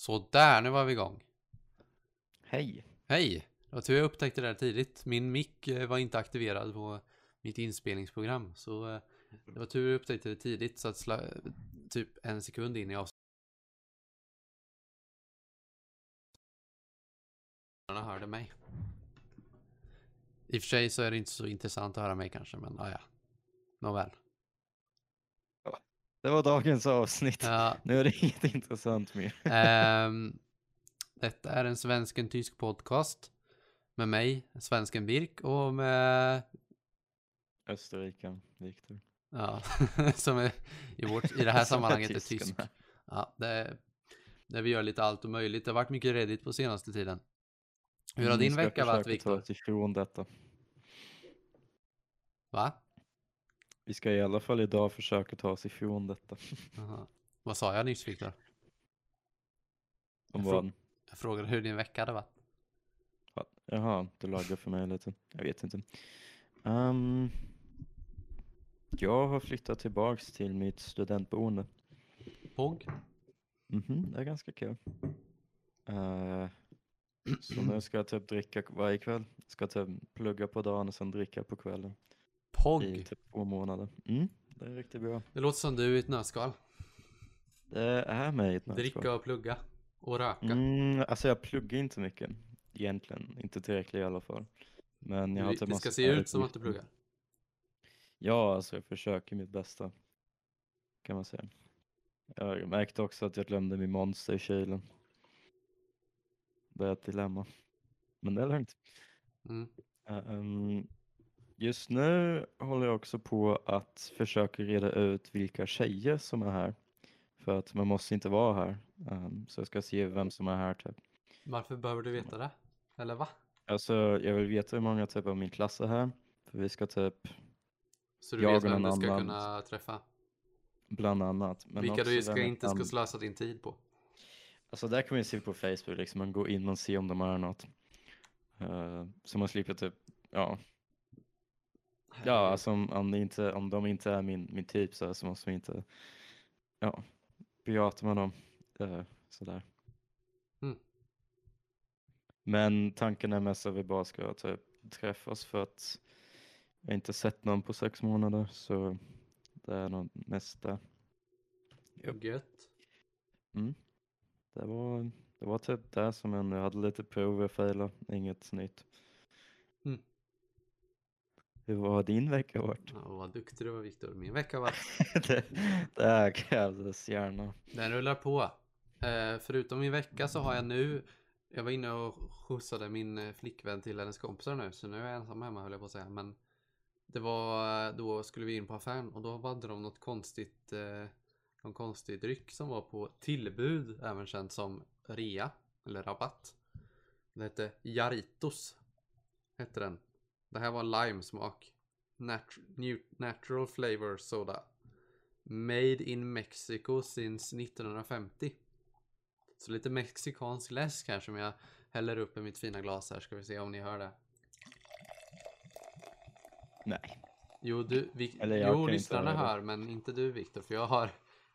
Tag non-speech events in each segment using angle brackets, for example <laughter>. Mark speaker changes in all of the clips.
Speaker 1: Så där, nu var vi igång.
Speaker 2: Hej!
Speaker 1: Hej! Det var tur jag upptäckte det där tidigt. Min mick eh, var inte aktiverad på mitt inspelningsprogram. Så eh, det var tur jag upptäckte det tidigt. Så att typ en sekund in i avsnittet. hörde mig. I och för sig så är det inte så intressant att höra mig kanske, men ja, ja. Nåväl.
Speaker 2: Det var dagens avsnitt.
Speaker 1: Ja,
Speaker 2: Nu är det inget intressant mer. <laughs>
Speaker 1: Ehm, detta är en svensk-tysk podcast. Med mig, svensken Birk, och med,
Speaker 2: Österrike, Viktor.
Speaker 1: ja, <laughs> som är i, vårt, i det här <laughs>
Speaker 2: är
Speaker 1: sammanhanget är tysk. Ja, det, där vi gör lite allt och möjligt. Det har varit mycket redigt på senaste tiden. Hur har
Speaker 2: Vi
Speaker 1: din
Speaker 2: ska
Speaker 1: vecka varit,
Speaker 2: försöka ta
Speaker 1: Viktor?
Speaker 2: oss ifrån detta.
Speaker 1: Va?
Speaker 2: Vi ska i alla fall idag försöka ta oss ifrån detta.
Speaker 1: Jaha. Vad sa jag nyss, Viktor?
Speaker 2: Om
Speaker 1: Jag
Speaker 2: vad?
Speaker 1: Jag frågade hur din vecka hade varit.
Speaker 2: Jaha, du laggar för mig lite. Jag vet inte. Ehm, jag har flyttat tillbaks till mitt studentboende.
Speaker 1: Påg?
Speaker 2: Mhm, det är ganska kul. Eh, så nu ska jag typ dricka varje kväll. Ska typ plugga på dagen och sen dricka på kvällen. I
Speaker 1: Pogg?
Speaker 2: typ två månader. Mm, det är riktigt bra.
Speaker 1: Det låter som du i ett nötskal.
Speaker 2: Det är mig i ett nötskal.
Speaker 1: Dricka och plugga. Och röka.
Speaker 2: Mm, alltså jag pluggar inte mycket. Egentligen. Inte tillräckligt i alla fall. Men jag har
Speaker 1: det
Speaker 2: typ
Speaker 1: det ska se ut som att du pluggar.
Speaker 2: Ja, alltså jag försöker mitt bästa. Kan man säga. Jag märkte också att jag glömde min monster i kylen. Det är ett dilemma. Men det är lugnt.
Speaker 1: Mm.
Speaker 2: Ehm, just nu håller jag också på att försöka reda ut vilka tjejer som är här. För att man måste inte vara här. Ehm, så jag ska se vem som är här typ.
Speaker 1: Varför behöver du veta det? Eller va?
Speaker 2: Alltså jag vill veta hur många typ av min klass är här. För vi ska typ
Speaker 1: Så du
Speaker 2: Jag
Speaker 1: vet vem du ska
Speaker 2: annan.
Speaker 1: kunna träffa?
Speaker 2: bland annat. Men
Speaker 1: Vilka du ska inte ska slösa din tid på?
Speaker 2: Alltså där kan man ju se på Facebook liksom, man går in och ser om de har något. Eh, så man slipper typ, ja. Ja, alltså om, om, det inte, om de inte är min, min typ så, så måste man inte, ja, prata med dem. Uh, sådär.
Speaker 1: Mm.
Speaker 2: Men tanken är mest att vi bara ska typ träffas för att jag inte sett någon på sex månader så det är nog mest det.
Speaker 1: Gött.
Speaker 2: Mm. Det var, det var typ det som hände. Jag hade lite prov, jag failade, inget nytt. Hur har din vecka varit?
Speaker 1: Ja, vad duktig du var Viktor. Min vecka var... <laughs>
Speaker 2: det, det här krävdes gärna.
Speaker 1: Den rullar på. Eh, förutom min vecka så har jag nu... Jag var inne och skjutsade min eh, flickvän till hennes kompisar nu. Så nu är jag ensam hemma höll jag på att säga. Men det var... eh, Då skulle vi in på affären och då hade de något konstigt... Eh, någon konstig dryck som var på tillbud. Även känt som rea. Eller rabatt. Det hette Jaritos. Hette den. Det här var limesmak. Nat- natural flavor soda. Made in Mexico since 1950. Så lite mexikansk läsk här som jag häller upp i mitt fina glas här. Ska vi se om ni hör det.
Speaker 2: Nej.
Speaker 1: Jo, du, vi, jo lyssnarna hör, men inte du Viktor. För jag har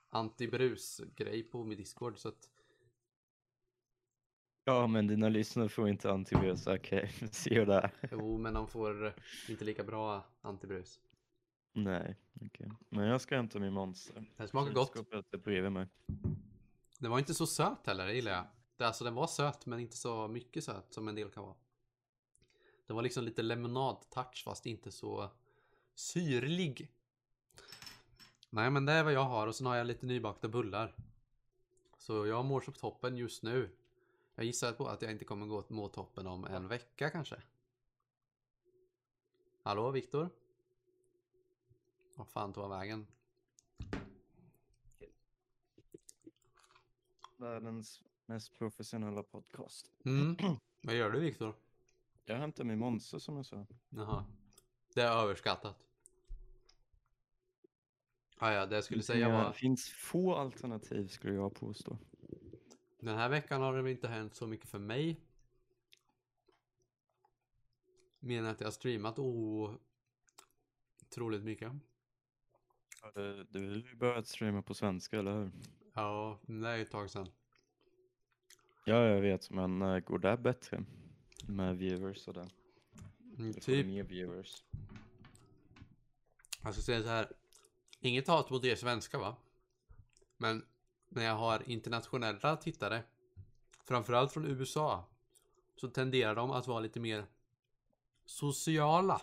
Speaker 1: antibrus-grej på min Discord. Så att,
Speaker 2: Ja, men dina lyssnare får inte antivirus. Okej, <laughs> ser du det?
Speaker 1: jo, men de får inte lika bra antibrus.
Speaker 2: Nej, okej. Men jag ska hämta min monster.
Speaker 1: Det smakar gott.
Speaker 2: Är bredvid mig.
Speaker 1: Den var inte så söt heller, det gillar jag. Det, alltså den var söt, men inte så mycket söt som en del kan vara. Den var liksom lite lemonad-touch, fast inte så syrlig. Nej, men det är vad jag har och sen har jag lite nybakta bullar. Så jag mår som toppen just nu. Jag gissar på att jag inte kommer gå må toppen om en vecka kanske. Hallå, Viktor? Vad fan tog jag vägen?
Speaker 2: Världens mest professionella podcast.
Speaker 1: Mm. Vad gör du, Viktor?
Speaker 2: Jag hämtar min monster som jag sa.
Speaker 1: Jaha. Det är överskattat. Ah, ja, det jag skulle säga
Speaker 2: Det
Speaker 1: var
Speaker 2: finns få alternativ skulle jag påstå.
Speaker 1: Den här veckan har det väl inte hänt så mycket för mig. Än att jag har streamat otroligt mycket.
Speaker 2: Du, du ju börjat streama på svenska, eller hur?
Speaker 1: Ja, det är ett tag sedan.
Speaker 2: Ja, jag vet, men uh, går det bättre? Med viewers och det?
Speaker 1: Mm,
Speaker 2: Typ. Mer viewers.
Speaker 1: jag ska säga så här. Inget hat mot er svenskar va? Men när jag har internationella tittare, framförallt från USA, så tenderar de att vara lite mer sociala.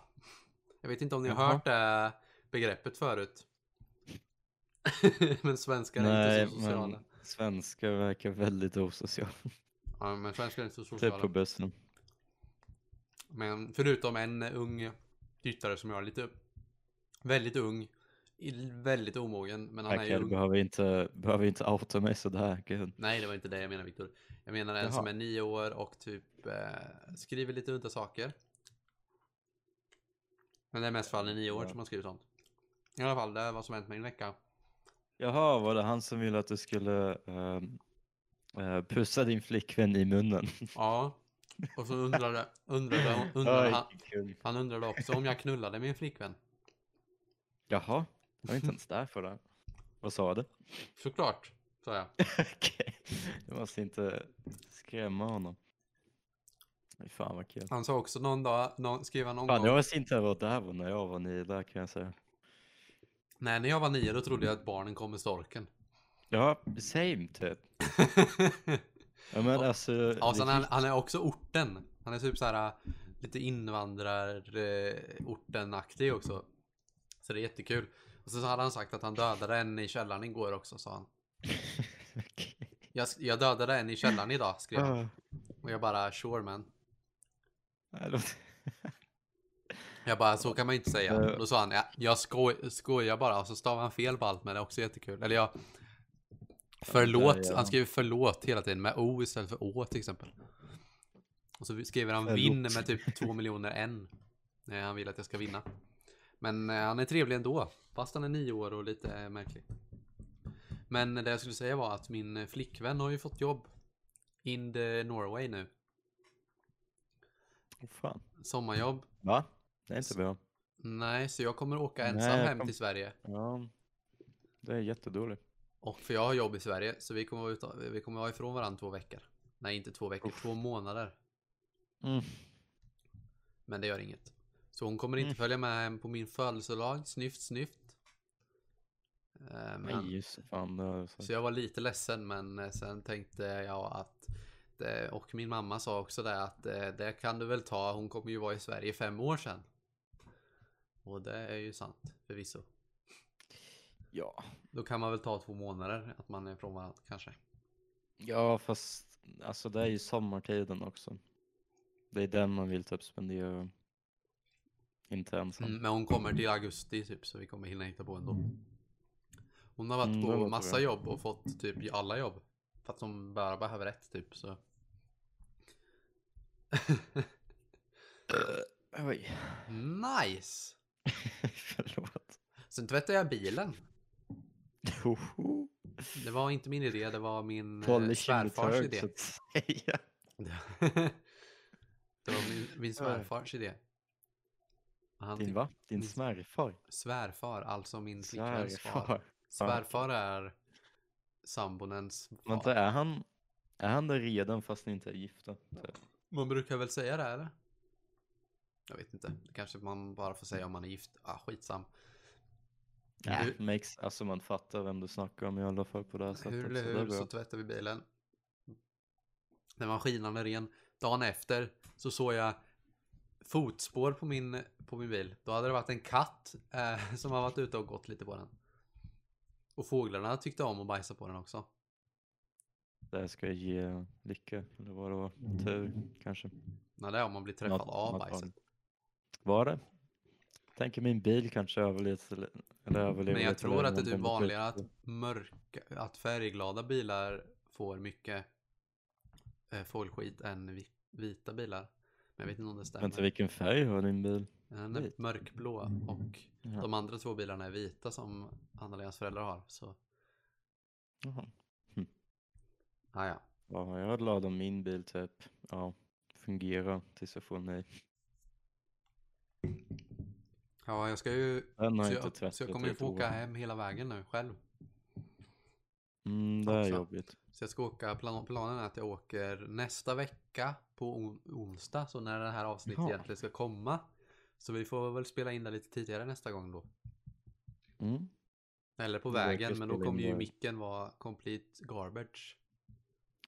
Speaker 1: Jag vet inte om ni har
Speaker 2: Jaha.
Speaker 1: hört det begreppet förut. <laughs> men svenskar är
Speaker 2: Nej,
Speaker 1: inte så sociala.
Speaker 2: men svenskar verkar väldigt osociala.
Speaker 1: Ja, men svenskar är inte så
Speaker 2: Typ
Speaker 1: sociala.
Speaker 2: på bussen.
Speaker 1: Men förutom en ung tittare som jag är lite väldigt ung, väldigt omogen, men han är ju
Speaker 2: du behöver inte, behöver inte outa mig sådär. Gud.
Speaker 1: Nej, det var inte det jag menade Viktor. Jag menar en
Speaker 2: Jaha.
Speaker 1: som är nio år och typ eh, skriver lite udda saker. Men det är mest för är nio år
Speaker 2: Ja.
Speaker 1: som han skriver sånt. I alla fall, det är vad som hänt mig en vecka.
Speaker 2: Jaha, var det han som ville att du skulle ehm, eh, pussa din flickvän i munnen? <laughs>
Speaker 1: Ja, och så undrade, undrade, undrade
Speaker 2: Oj,
Speaker 1: han, han undrade också om jag knullade min flickvän.
Speaker 2: Jaha, jag var inte ens där för det. <laughs> Vad sa du?
Speaker 1: Såklart, sa jag. <laughs>
Speaker 2: Okej, du måste inte skrämma honom. Fy Fan vad kul.
Speaker 1: Han sa också någon dag, någon, skrev han någon
Speaker 2: Fan,
Speaker 1: gång.
Speaker 2: jag visste inte vad det var när jag var nio där kan jag säga.
Speaker 1: Nej, när jag var nio då trodde jag att barnen kom med storken.
Speaker 2: Ja, same typ. <laughs> Ja men alltså.
Speaker 1: Ja, sen han, han är också orten. Han är typ så här lite invandrarorten-aktig också. Så det är jättekul. Och så hade han sagt att han dödade en i källaren igår också, sa han. <laughs>
Speaker 2: Okej.
Speaker 1: Jag, jag dödade en i källaren idag, skrev han. Och jag bara, sure man. <laughs> Jag bara, så kan man inte säga. Då sa han, ja, jag skoj, skojar bara. Och så stavade han fel på allt, men det är också jättekul. Eller jag... Förlåt,
Speaker 2: ja.
Speaker 1: han skriver förlåt hela tiden med O istället för Å till exempel. Och så skriver han
Speaker 2: Förlåt.
Speaker 1: vinn med typ två miljoner en. Nej, han vill att jag ska vinna. Men eh, han är trevlig ändå. Fast han är nio år och lite eh, märklig. Men det jag skulle säga var att min eh, flickvän har ju fått jobb. In the Norway nu.
Speaker 2: Åh, fan.
Speaker 1: Sommarjobb.
Speaker 2: Va? Det är inte bra.
Speaker 1: Nej, så jag kommer åka ensam
Speaker 2: Nej,
Speaker 1: hem
Speaker 2: kom-
Speaker 1: till Sverige.
Speaker 2: Ja. Det är jättedåligt.
Speaker 1: Och för jag har jobb i Sverige, så vi kommer ute, vi kommer vara ifrån varandra två veckor. Nej, inte två veckor, två månader.
Speaker 2: Mm.
Speaker 1: Men det gör inget. Så hon kommer inte
Speaker 2: Mm.
Speaker 1: följa med hem på min födelsedag, snyft snyft. Eh, Men,
Speaker 2: Nej, just fan. Så.
Speaker 1: så jag var lite ledsen, men eh, sen tänkte jag att det, och min mamma sa också det att eh, det kan du väl ta, hon kommer ju vara i Sverige fem år sedan. Och det är ju sant, förvisso.
Speaker 2: Ja.
Speaker 1: Då kan man väl ta två månader, att man är från varandra kanske.
Speaker 2: Ja, fast alltså det är ju sommartiden också. Det är den man vill typ spendera. Inte ensam.
Speaker 1: Mm, men hon kommer till augusti typ så vi kommer hinna hitta på ändå. Hon har varit
Speaker 2: Mm,
Speaker 1: på
Speaker 2: låter
Speaker 1: massa
Speaker 2: bra.
Speaker 1: jobb och fått typ alla jobb. För att hon bara behöver ett typ så. <laughs>
Speaker 2: Oj.
Speaker 1: nice! <laughs>
Speaker 2: Förlåt.
Speaker 1: Sen tvättade jag bilen. Det var inte min idé, det var min eh,
Speaker 2: the
Speaker 1: svärfars idé. <laughs> det var min, min svärfars idé. Han
Speaker 2: Din va? Din svärfar?
Speaker 1: Svärfar, alltså min flickväns far.
Speaker 2: Svärfar.
Speaker 1: Är sambonens far.
Speaker 2: inte är han, är han där redan fast ni inte är gifta? Typ.
Speaker 1: Man brukar väl säga det eller? Jag vet inte. Det kanske man bara får säga om man är gift. Ah, skitsam.
Speaker 2: Ja,
Speaker 1: Hur-
Speaker 2: makes, alltså man fattar vem du snackar om i alla fall på det här sättet.
Speaker 1: Hur
Speaker 2: så
Speaker 1: eller hur
Speaker 2: bra.
Speaker 1: så tvättar vi bilen. Den var skinande ren. Dagen efter så såg jag fotspår på min, på min bil. Då hade det varit en katt eh, <laughs> som har varit ute och gått lite på den. Och fåglarna tyckte om att bajsa på den också.
Speaker 2: Det här ska ge lycka, eller vad det var. Tur, kanske.
Speaker 1: När det är om man blir träffad
Speaker 2: Något-
Speaker 1: av
Speaker 2: något
Speaker 1: bajset.
Speaker 2: Var det? Tänker min bil kanske överlevt eller, överlever
Speaker 1: Men jag tror att det är typ vanligare att mörka, att färgglada bilar får mycket eh, fågelskit än vi- vita bilar. Men jag vet inte om det stämmer.
Speaker 2: Vänta, vilken färg har din bil?
Speaker 1: Den är mörkblå och
Speaker 2: Ja.
Speaker 1: de andra två bilarna är vita som Anna-Lenas föräldrar har. Så,
Speaker 2: Jaha.
Speaker 1: ah, ja.
Speaker 2: Ja, jag är glad om min bil typ, ja, fungerar tills jag får nej.
Speaker 1: ja, jag ska ju...
Speaker 2: Den har
Speaker 1: Så
Speaker 2: jag inte
Speaker 1: jag, så jag kommer ju få åka hem hela vägen nu själv.
Speaker 2: Mm, det är jobbigt.
Speaker 1: Så jag ska åka, plan, planen är att jag åker nästa vecka på on, onsdag. Så när det här avsnittet
Speaker 2: Jaha.
Speaker 1: egentligen ska komma. Så vi får väl spela in det lite tidigare nästa gång då.
Speaker 2: Mm.
Speaker 1: Eller på vägen, men då kommer ju micken vara complete garbage.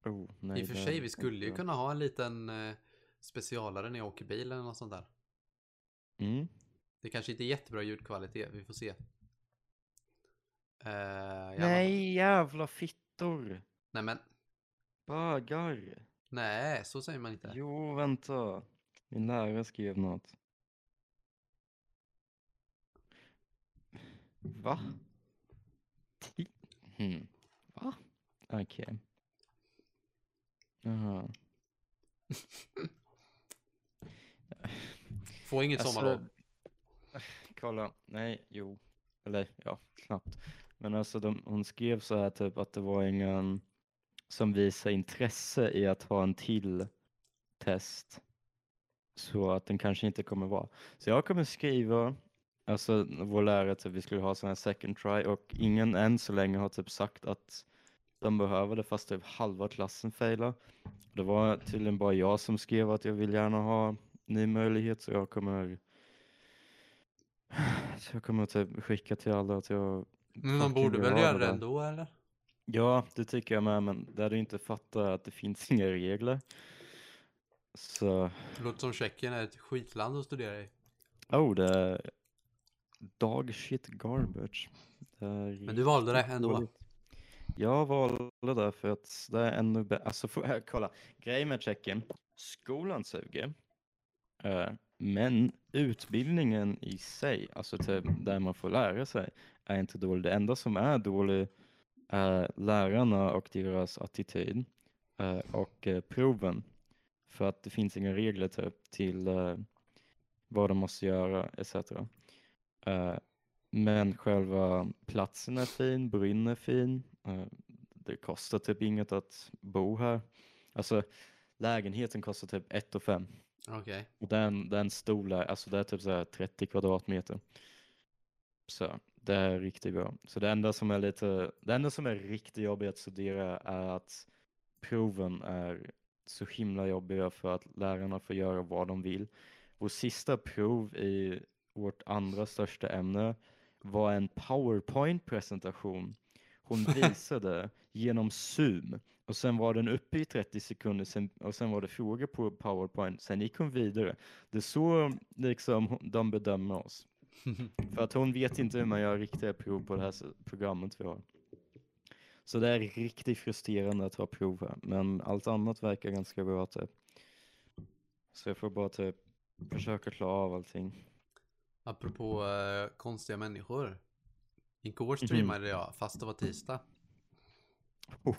Speaker 2: Oh, nej,
Speaker 1: I och för sig, vi skulle ju kunna ha en liten eh, specialare när jag åker bil eller något sånt där.
Speaker 2: Mm.
Speaker 1: Det kanske inte är jättebra ljudkvalitet, vi får se. Jag-
Speaker 2: Nej, jävla fittor!
Speaker 1: Nej men,
Speaker 2: Bögar!
Speaker 1: nej, så säger man inte.
Speaker 2: Jo, vänta. Min lärare skrev något. Va? Ti- Hmm. Va? Okej. Jaha. <laughs>
Speaker 1: Få inget
Speaker 2: Alltså,
Speaker 1: sommarlov.
Speaker 2: Kolla, nej, jo. Eller ja, knappt. Men alltså de, hon skrev så här typ att det var ingen som visar intresse i att ha en till test. Så att den kanske inte kommer vara. Så jag kommer skriva, alltså vår lärare typ vi skulle ha sån här second try och ingen än så länge har typ sagt att de behöver det fast typ halva klassen failar. Det var tydligen bara jag som skrev att jag vill gärna ha ny möjlighet så jag kommer så jag kommer typ skicka till alla att jag
Speaker 1: Men man borde väl göra
Speaker 2: det
Speaker 1: ändå eller?
Speaker 2: Ja, det tycker jag med, men där du inte fattar att det finns <laughs> inga regler. Så,
Speaker 1: Det låter som Tjeckien är ett skitland att studera i.
Speaker 2: oh, det är dog shit garbage.
Speaker 1: Men du valde det ändå.
Speaker 2: dåligt. Jag valde det för att det är ännu bättre. Alltså, jag kolla. Grejen med Tjeckien, skolan suger. Eh, men utbildningen i sig, alltså typ där man får lära sig, är inte dålig. Det enda som är dåligt är lärarna och deras attityd eh, och eh, proven. För att det finns inga regler typ till eh, vad de måste göra etc. Men själva platsen är fin, Brynn är fin. det kostar typ inget att bo här. Alltså lägenheten kostar typ 1 och 5.
Speaker 1: Okej.
Speaker 2: Och den, den stor, alltså det är typ så här 30 kvadratmeter. Så det är riktigt bra. Så det enda som är lite, det enda som är riktigt jobbigt att studera är att proven är så himla jobbiga för att lärarna får göra vad de vill. Vår sista prov i vårt andra största ämne var en powerpoint-presentation. Hon <laughs> visade genom zoom och sen var den uppe i 30 sekunder sen, och sen var det frågor på powerpoint. Sen gick hon vidare. Det är så liksom de bedömer oss. För att hon vet inte hur man gör riktiga prov på det här programmet vi har. Så det är riktigt frustrerande att ha prov här. Men allt annat verkar ganska bra typ. Så jag får bara typ försöka klara av allting.
Speaker 1: Apropå eh, konstiga människor. Igår
Speaker 2: Mhm.
Speaker 1: streamade jag fast det var tisdag.
Speaker 2: Jag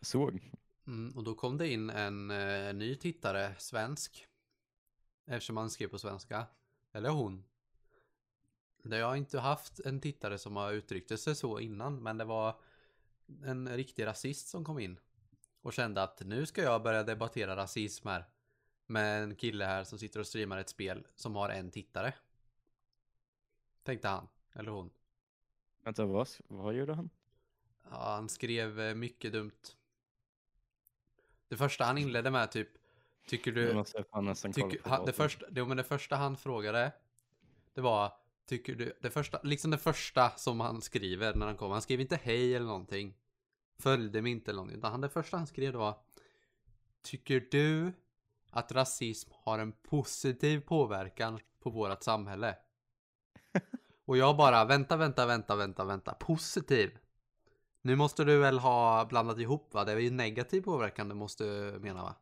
Speaker 2: såg.
Speaker 1: Mm, och då kom det in en eh, ny tittare, svensk. Eftersom han skrev på svenska. Eller hon. Jag har inte haft en tittare som har uttryckt sig så innan. Men det var en riktig rasist som kom in. Och kände att nu ska jag börja debattera rasism här. Med en kille här som sitter och streamar ett spel som har en tittare. Tänkte han. Eller hon.
Speaker 2: Vänta, vad, vad gjorde han?
Speaker 1: Ja, han skrev eh, mycket dumt. Det första han inledde med typ Tycker du tycker, han, det, första, det, men det första han frågade Det var Tycker du Det första Liksom det första som han skriver när han kommer Han skrev inte hej eller någonting Följde mig inte eller någonting Utan det första han skrev var Tycker du Att rasism har en positiv påverkan På vårat samhälle? <laughs> Och jag bara vänta, vänta, vänta, vänta, vänta Positiv nu måste du väl ha blandat ihop va? Det är ju negativ påverkan du måste mena va?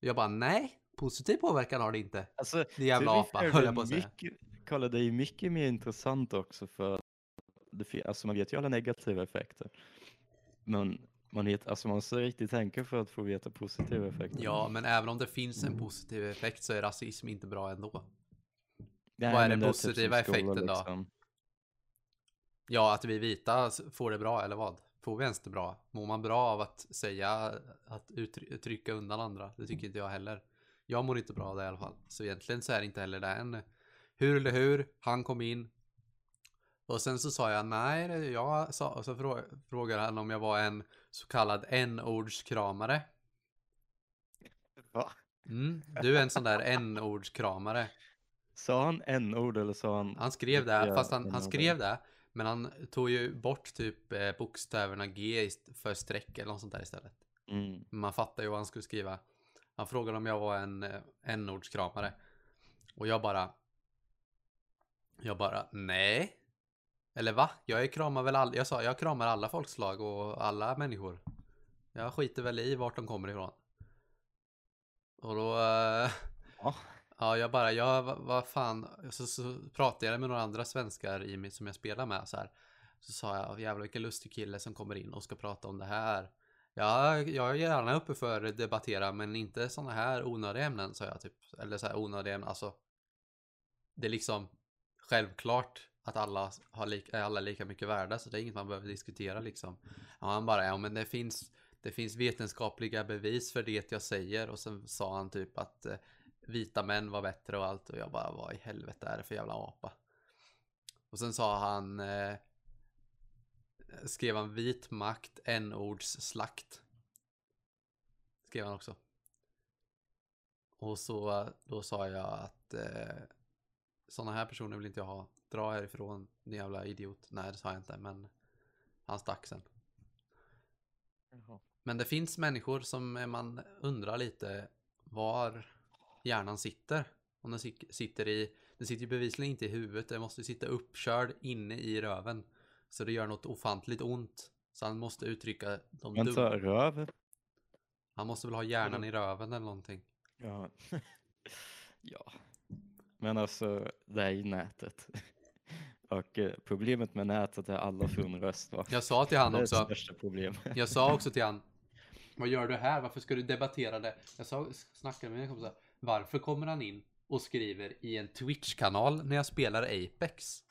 Speaker 1: Jag bara nej, positiv påverkan har det inte.
Speaker 2: Alltså,
Speaker 1: Det jävla apa höll jag på att säga.
Speaker 2: mycket, det är mycket mer intressant också för det, alltså man vet ju alla negativa effekter. Men man, vet, alltså man måste riktigt tänka för att få veta positiva effekter.
Speaker 1: Ja, men även om det finns en positiv effekt så är rasism inte bra ändå.
Speaker 2: Nej,
Speaker 1: vad är den
Speaker 2: typ
Speaker 1: positiva
Speaker 2: skola,
Speaker 1: effekten då?
Speaker 2: liksom.
Speaker 1: Ja, att vi vita får det bra eller vad? Får vi ens det bra? Mår man bra av att säga, att uttry- trycka undan andra? Det tycker inte jag heller. Jag mår inte bra av det i alla fall. Så egentligen så är det inte heller det än. Hur eller hur, han kom in. Och sen så sa jag nej, jag sa, och så frå- frågade han om jag var en så kallad n-ordskramare.
Speaker 2: Va?
Speaker 1: Mm, du är en sån där n-ordskramare.
Speaker 2: Sa han n-ord eller sa han?
Speaker 1: Han skrev det, fast han, han skrev det, men han tog ju bort typ eh, bokstäverna G för streck eller något sånt där istället.
Speaker 2: Mm.
Speaker 1: Man fattar ju vad han skulle skriva. Han frågade om jag var en eh, n-ordskramare. Och jag bara... Jag bara, nej. Eller va? Jag kramar väl alla, jag sa, jag kramar alla folkslag och alla människor. Jag skiter väl i vart de kommer ifrån. Och då... eh,
Speaker 2: Ja.
Speaker 1: Ja, jag bara, ja, vad, fan. Så, så pratade jag med några andra svenskar i, mitt- som jag spelar med så här. Så sa jag, jävlar vilken lustig kille som kommer in och ska prata om det här. Ja, jag är gärna uppe för att debattera, men inte sådana här onödiga ämnen, sa jag typ. Eller så här onödiga ämnen, alltså. Det är liksom självklart att alla har lika, är alla lika mycket värda, så det är inget man behöver diskutera liksom. Ja, han bara, ja men det finns, det finns vetenskapliga bevis för det jag säger och sen sa han typ att eh, vita män var bättre och allt och jag bara, vad i helvete är det för jävla apa? Och sen sa han, eh, skrev han vit makt, n-ords slakt. Skrev han också. Och så, då sa jag att eh, sådana här personer vill inte jag ha. Dra härifrån, din jävla idiot. Nej, det sa jag inte, men han stack sen.
Speaker 2: Jaha.
Speaker 1: Men det finns människor som man undrar lite var hjärnan sitter. Om den sitter i, den sitter ju bevisligen inte i huvudet, den måste sitta uppkörd inne i röven. Så det gör något ofantligt ont. Så han måste uttrycka de
Speaker 2: Vänta,
Speaker 1: dumma.
Speaker 2: röv?
Speaker 1: Han måste väl ha hjärnan i röven eller någonting.
Speaker 2: Ja. <laughs> ja. Men alltså, det är ju nätet. <laughs> Och eh, problemet med nätet är alla får en röst va?
Speaker 1: Jag sa till han
Speaker 2: det är
Speaker 1: också.
Speaker 2: det största problemet. <laughs>
Speaker 1: Jag sa också till han. Vad gör du här? Varför ska du debattera det? Jag sa, snackade med min kompis. Varför kommer han in och skriver i en Twitch-kanal när jag spelar Apex?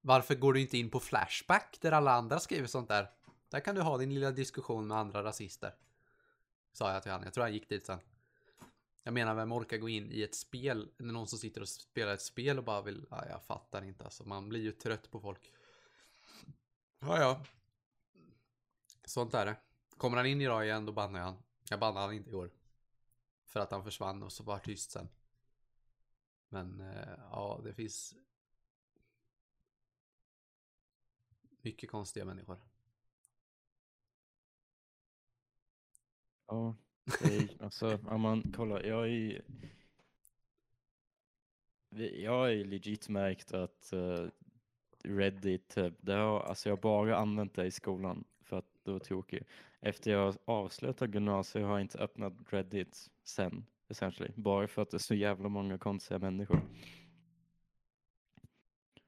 Speaker 1: Varför går du inte in på Flashback där alla andra skriver sånt där? Där kan du ha din lilla diskussion med andra rasister. Sa jag till han. Jag tror han gick dit sen. Jag menar, vem orkar gå in i ett spel när någon som sitter och spelar ett spel och bara vill... Ja, jag fattar inte alltså. Man blir ju trött på folk. Ja, ja. Sånt är det. Kommer han in idag igen, då bannar jag han. Jag bannade han inte igår. För att han försvann och så var tyst sen. Men eh, ja, det finns mycket konstiga människor.
Speaker 2: Ja, alltså om man kollar, jag är jag ju legit märkt att eh, Reddit, typ, det har, alltså jag har bara använt det i skolan för att det var tråkigt. Efter jag avslutade gymnasiet har jag inte öppnat Reddit sen, essentially. Bara för att det är så jävla många konstiga människor.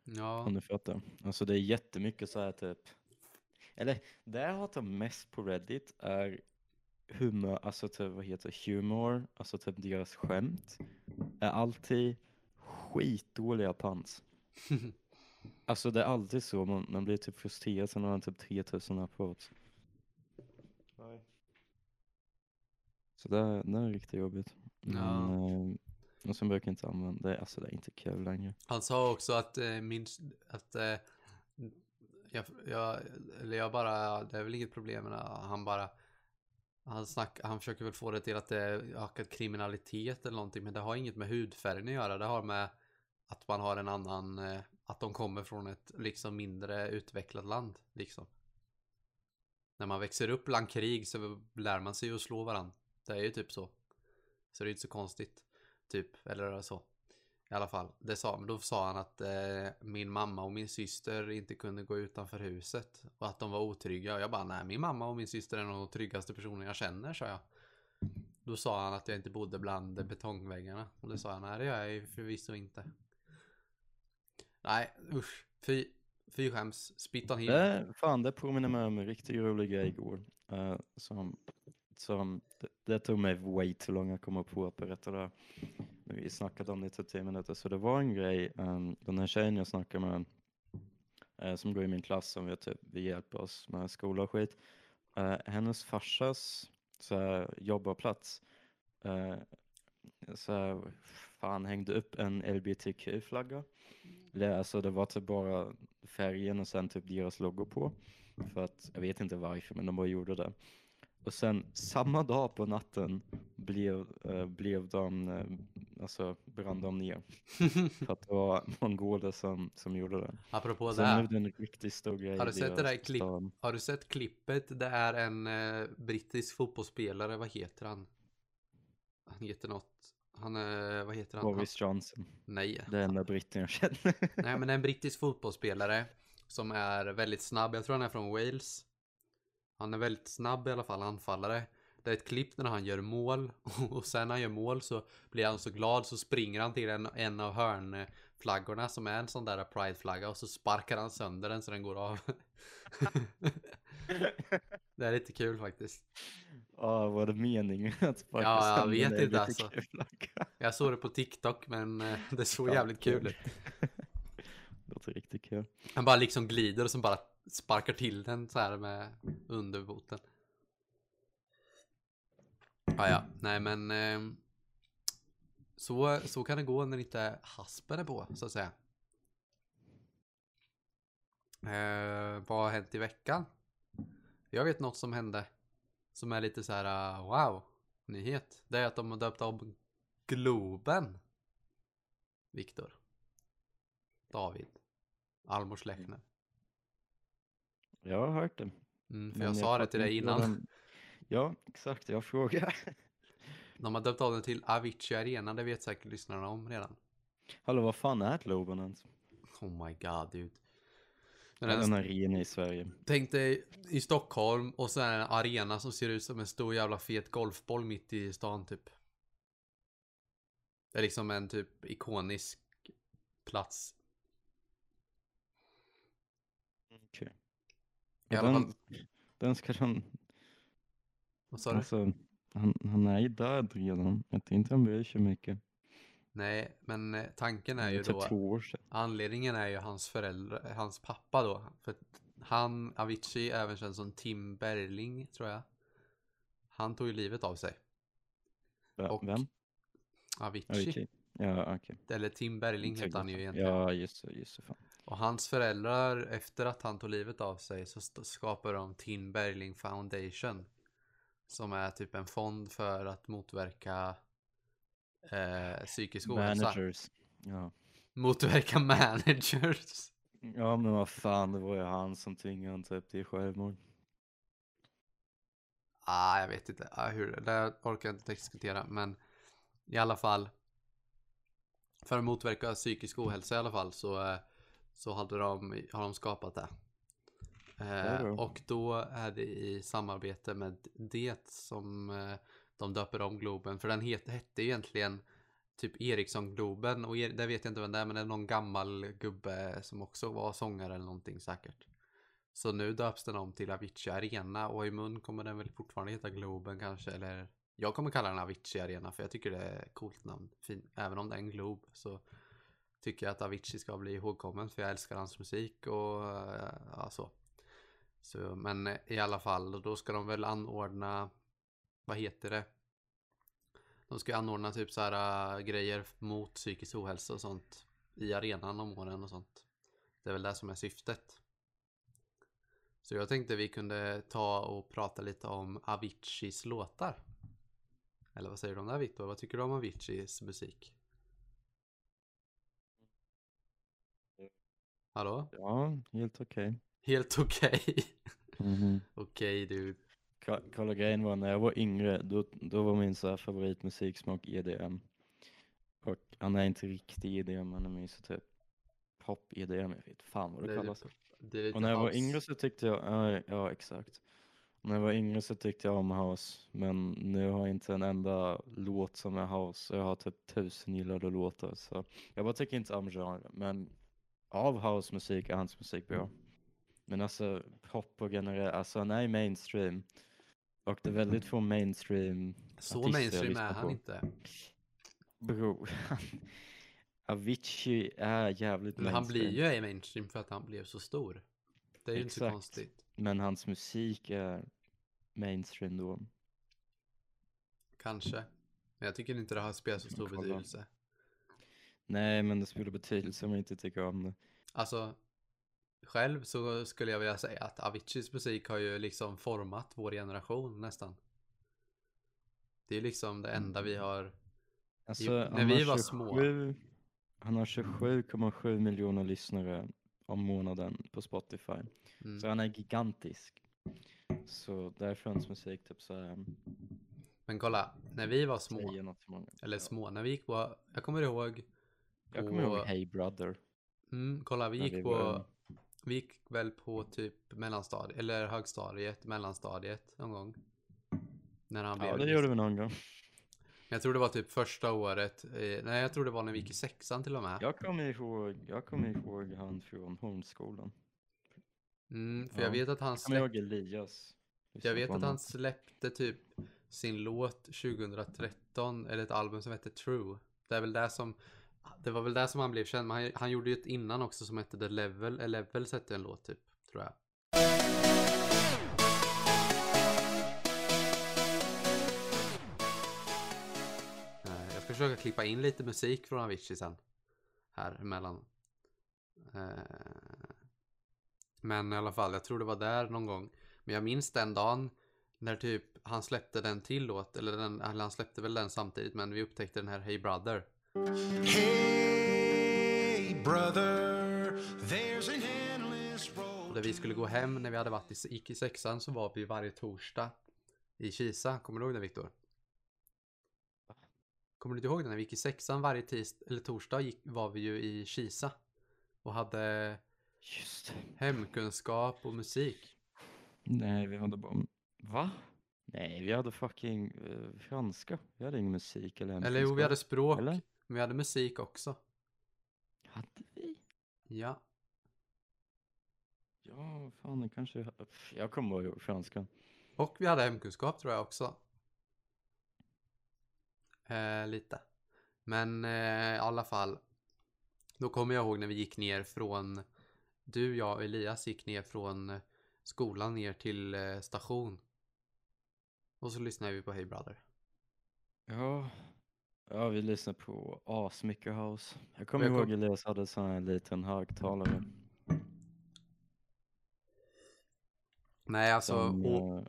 Speaker 1: Ja,
Speaker 2: Om du fattar. Alltså det är jättemycket så här typ. Eller det jag hatar mest på Reddit är humor, alltså typ vad heter humor, alltså typ deras skämt. Är alltid skitdåliga pants. <laughs> Alltså det är alltid så, man, man blir typ frustrerad sen har man typ 3000 upvotes. Så det, det är riktigt jobbigt.
Speaker 1: Ja.
Speaker 2: Men, eh, och sen brukar jag inte använda det, alltså det är inte kul längre.
Speaker 1: Han sa också att eh, min, att eh, jag, jag, eller jag bara, det är väl inget problem. Han bara, han snack, han försöker väl få det till att det är ökad kriminalitet eller någonting, men det har inget med hudfärgen att göra. Det har med att man har en annan, eh, att de kommer från ett liksom mindre utvecklat land, liksom. När man växer upp bland krig så lär man sig att slå varandra. Det är ju typ så. Så det är inte så konstigt. Typ, eller så. I alla fall, det sa, då sa han att eh, min mamma och min syster inte kunde gå utanför huset och att de var otrygga. Och jag bara, nej min mamma och min syster är nog de tryggaste personer jag känner, sa jag. Då sa han att jag inte bodde bland betongväggarna. Och det sa jag, nej det gör jag ju förvisso inte. Nej, usch. Fy, fy skäms. Spit on him.
Speaker 2: Det, fan, det påminner mig om en riktigt rolig grej igår. eh, som, som, det, det tog mig way too lång att komma på att berätta det. Men Vi snackade om det i typ 10 minuter. Så det var en grej, um, den här tjejen jag snackade med, eh, som går i min klass, som vi, typ, vi hjälper oss med skola och skit. eh, hennes farsas så här, jobbarplats, eh, så här, fan hängde upp en LBTQ-flagga. Eller alltså det var typ bara färgen och sen typ deras logo på. För att, jag vet inte varför, men de bara gjorde det. Och sen samma dag på natten blev, eh, blev de, eh, alltså brann de ner. <laughs> För att det var mongoler som, som gjorde det.
Speaker 1: Apropå
Speaker 2: Så
Speaker 1: det
Speaker 2: nu är
Speaker 1: här.
Speaker 2: en riktigt stor grej.
Speaker 1: Har du sett det där
Speaker 2: deras
Speaker 1: klipp-
Speaker 2: stad.
Speaker 1: Har du sett klippet? Det är en eh, brittisk fotbollsspelare. Vad heter han? Han heter något. Han är, vad heter han?
Speaker 2: Boris Johnson.
Speaker 1: nej.
Speaker 2: Det är enda britten jag känner.
Speaker 1: Nej, men en brittisk fotbollsspelare som är väldigt snabb. Jag tror han är från Wales. Han är väldigt snabb i alla fall, anfallare. Det är ett klipp när han gör mål <laughs> och sen när han gör mål så blir han så glad så springer han till en, en av hörnflaggorna som är en sån där prideflagga och så sparkar han sönder den så den går av. <laughs> det är lite kul faktiskt.
Speaker 2: Ja, var det meningen att sparka
Speaker 1: Ja, jag
Speaker 2: sönder
Speaker 1: vet
Speaker 2: en
Speaker 1: inte, alltså. Jag såg det på TikTok men eh, det såg jävligt kul ut. <laughs>
Speaker 2: Låter riktigt kul.
Speaker 1: Han bara liksom glider och så bara sparkar till den så här med underboten. Ah, ja, nej men eh, så, så kan det gå när inte haspen är på så att säga. Eh, vad har hänt i veckan? Jag vet något som hände som är lite så här uh, wow nyhet. Det är att de har döpt om Globen. Viktor. David. Almors Lechner.
Speaker 2: Jag har hört det.
Speaker 1: Mm, för
Speaker 2: men
Speaker 1: jag sa det till dig innan.
Speaker 2: vad de- Ja, exakt. Jag frågar. <laughs>
Speaker 1: De har döpt av den till Avicii Arena, det vet säkert lyssnarna om redan.
Speaker 2: Hallå, vad fan är Globen ens?
Speaker 1: Oh my god dude. Den
Speaker 2: är
Speaker 1: är
Speaker 2: en arena i Sverige.
Speaker 1: Tänk dig i Stockholm och så är det en arena som ser ut som en stor jävla fet golfboll mitt i stan typ. Det är liksom en typ ikonisk plats.
Speaker 2: Okej.
Speaker 1: I alla fall,
Speaker 2: Den, den ska de...
Speaker 1: vad sa du?
Speaker 2: Alltså, han, han är ju död redan. Jag tror inte han bryr sig mycket.
Speaker 1: Nej, men eh, tanken är ju
Speaker 2: typ
Speaker 1: då,
Speaker 2: två år sedan.
Speaker 1: anledningen är ju hans föräldrar, hans pappa då. För han, Avicii, även känd som Tim Berling tror jag. Han tog ju livet av sig.
Speaker 2: Va-
Speaker 1: och-
Speaker 2: Vem?
Speaker 1: Avicii.
Speaker 2: Avicii? Ja, okej.
Speaker 1: Eller Tim Berling heter han ju egentligen.
Speaker 2: Ja, just det, just det. Fan.
Speaker 1: Och hans föräldrar, efter att han tog livet av sig, så skapade de Tim Berling Foundation. Som är typ en fond för att motverka eh, psykisk ohälsa.
Speaker 2: Managers. Ja.
Speaker 1: Motverka <laughs> managers.
Speaker 2: ja, men vad fan, det var ju han som tvingade honom typ till självmord.
Speaker 1: Ah, jag vet inte ah, hur, det orkar jag inte diskutera, men i alla fall. För att motverka psykisk ohälsa i alla fall så, eh, så hade de, har de skapat det. Eh, och då är det i samarbete med det som eh, de döper om Globen. För den het, hette egentligen typ Ericsson Globen och er, det vet jag inte vem det är men det är någon gammal gubbe som också var sångare eller någonting säkert. Så nu döps den om till Avicii Arena och i mun kommer den väl fortfarande heta Globen kanske eller jag kommer kalla den Avicii Arena för jag tycker det är ett coolt namn. Fin. Även om det är en glob så tycker jag att Avicii ska bli ihågkommen för jag älskar hans musik och ja, så. så. Men i alla fall då ska de väl anordna vad heter det? De ska anordna typ så här äh, grejer mot psykisk ohälsa och sånt i arenan om åren och sånt. Det är väl det som är syftet. Så jag tänkte vi kunde ta och prata lite om Aviciis låtar. Eller vad säger du om det här Viktor? Vad tycker du om Aviciis musik? Hallå?
Speaker 2: Ja, helt okej.
Speaker 1: Helt okej. <laughs>
Speaker 2: Mhm.
Speaker 1: okej du.
Speaker 2: Kolla grejen var när jag var yngre, då, då var min så här favoritmusiksmak EDM. Och han är inte riktig EDM, han är mer så typ pop-EDM, jag vet fan vad det,
Speaker 1: Det
Speaker 2: kallas.
Speaker 1: Det är lite
Speaker 2: Och när jag var yngre så tyckte jag, ja, ja exakt. När jag var yngre så tyckte jag om house, men nu har jag inte en enda låt som är house. Jag har typ tusen gillade låtar, så jag bara tycker inte om genre. Men av housemusik är hans musik bra. Men alltså pop och generellt, alltså han är mainstream. Och det är väldigt få mainstream
Speaker 1: Så mainstream är han
Speaker 2: på.
Speaker 1: inte.
Speaker 2: Bro, Avicii är jävligt
Speaker 1: Men han blir
Speaker 2: mainstream.
Speaker 1: ju i mainstream för att han blev så stor. Det är ju inte
Speaker 2: Exakt.
Speaker 1: konstigt.
Speaker 2: Men hans musik är mainstream då.
Speaker 1: Kanske. Men jag tycker inte det har spelat så stor betydelse.
Speaker 2: Nej, men det spelar betydelse om jag inte tycker om det.
Speaker 1: Alltså, själv så skulle jag vilja säga att Aviciis musik har ju liksom format vår generation nästan. Det är liksom det enda vi har.
Speaker 2: Alltså,
Speaker 1: när vi var små.
Speaker 2: 27 Han har 27,7 miljoner lyssnare om månaden på Spotify.
Speaker 1: Mm.
Speaker 2: Så han är gigantisk. Så därför är hans musik typ så här,
Speaker 1: Men kolla, när vi var små, eller små, när vi gick på, jag kommer ihåg.
Speaker 2: Jag kommer ihåg Hey Brother.
Speaker 1: Mm, kolla, vi gick
Speaker 2: vi
Speaker 1: på,
Speaker 2: var-
Speaker 1: vi gick väl på typ mellanstadiet, eller högstadiet, mellanstadiet någon gång. När han blev
Speaker 2: Ja, det gjorde vi någon gång.
Speaker 1: Jag tror det var typ första året, eh, nej jag tror det var när vi gick i sexan till och med.
Speaker 2: Jag kommer ihåg, jag kommer ihåg han från Hornskolan.
Speaker 1: Mm, för
Speaker 2: Ja.
Speaker 1: jag vet att han
Speaker 2: Jag
Speaker 1: släppte,
Speaker 2: ihåg Elias.
Speaker 1: jag vet att han släppte typ sin låt 2013, eller ett album som hette True. Det är väl det som, det var väl där som han blev känd, men han, han gjorde ju ett innan också som hette The Level, eller Level hette en låt typ, tror jag. Eh, jag ska försöka klippa in lite musik från Avicii sen. Här emellan. Eh, men i alla fall, jag tror det var där någon gång. Men jag minns den dagen när typ han släppte den till låt, eller, den, eller han släppte väl den samtidigt, men vi upptäckte den här Hey Brother.
Speaker 3: Hey, brother, there's an endless
Speaker 1: Och
Speaker 3: road.
Speaker 1: där vi skulle gå hem när vi hade varit i, gick i sexan så var vi varje torsdag i Kisa. Kommer du ihåg det Viktor? Kommer du inte ihåg det? När vi gick i sexan varje tis, eller torsdag gick, var vi ju i Kisa. Och hade
Speaker 2: Just
Speaker 1: hemkunskap och musik.
Speaker 2: Nej, vi hade bara... Va? Nej, vi hade fucking uh, franska. Vi hade ingen musik eller
Speaker 1: Eller jo, vi
Speaker 2: hemkunskap.
Speaker 1: hade språk.
Speaker 2: Eller?
Speaker 1: Men vi hade musik också.
Speaker 2: Hade vi?
Speaker 1: Ja.
Speaker 2: Ja, fan, det kanske... Jag kommer ihåg franska.
Speaker 1: Och vi hade hemkunskap tror jag också. Eh, lite. Men eh, i alla fall. Då kommer jag ihåg när vi gick ner från. Du, jag och Elias gick ner från eh, skolan ner till eh, station. Och så lyssnade vi på Hey Brother.
Speaker 2: Ja. Ja, vi lyssnade på asmycket house. Jag kommer
Speaker 1: Jag
Speaker 2: ihåg
Speaker 1: kom-
Speaker 2: Elias hade sån här liten högtalare.
Speaker 1: Nej, alltså.
Speaker 2: som,
Speaker 1: och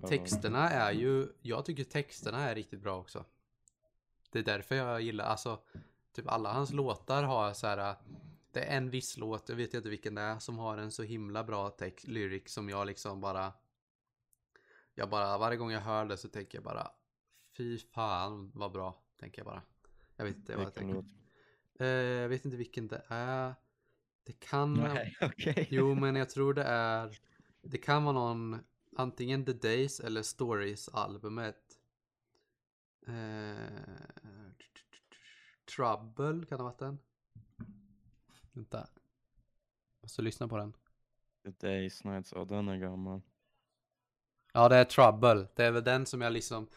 Speaker 2: ja,
Speaker 1: texterna är ju. Jag tycker texterna är riktigt bra också. Det är därför jag gillar, alltså. Typ alla hans låtar har så här. Det är en viss låt, jag vet inte vilken det är, som har en så himla bra text, lyric som jag liksom bara. Jag bara, varje gång jag hör det så tänker jag bara. Fy fan vad bra, tänker jag bara. Jag vet inte vad jag
Speaker 2: Vilken
Speaker 1: tänker. Eh, jag vet inte vilken det är. Det kan...
Speaker 2: Nej, <laughs> okej.
Speaker 1: Jo, men jag tror det är... Det kan vara någon... Antingen The Days eller Stories-albumet. Eh, Trouble, kan det ha varit den? Vänta. Måste lyssna på den.
Speaker 2: The Days Nights, ja den är gammal.
Speaker 1: Ja, det är Trouble. Det är väl den som jag liksom...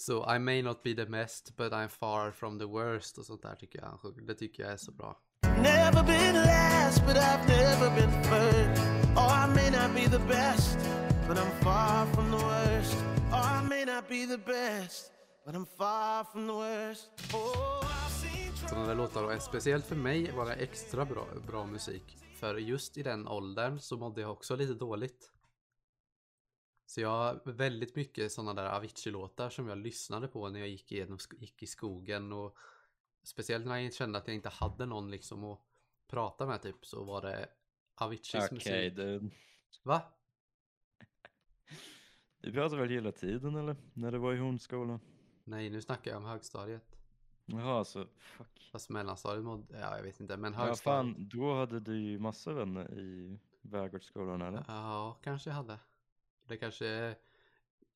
Speaker 1: So I may not be the best, but I'm far from the worst och sånt där tycker jag han sjunger. Det tycker jag är så bra.
Speaker 3: Never been last, but I've never been first. Or I may not be the best, but I'm far from the worst. Or I may not be the best, but I'm far from the worst. Oh,
Speaker 1: Sådana där låtar och speciellt för mig var det extra bra, bra musik. För just i den åldern så mådde jag också lite dåligt. Så jag har väldigt mycket sådana där Avicii-låtar som jag lyssnade på när jag gick, igenom, gick i skogen och speciellt när jag kände att jag inte hade någon liksom att prata med typ så var det Aviciis
Speaker 2: Okej,
Speaker 1: musik.
Speaker 2: du.
Speaker 1: Va?
Speaker 2: Du pratade väl hela tiden eller? När du var i hundskolan?
Speaker 1: Nej, nu snackar jag om högstadiet.
Speaker 2: Jaha, alltså fuck.
Speaker 1: Fast mellanstadiet mådde, ja jag vet inte, men
Speaker 2: Ja
Speaker 1: högstadiet.
Speaker 2: fan, då hade du ju massa vänner i Värgårdsskolan eller?
Speaker 1: Ja, kanske jag hade. Det kanske...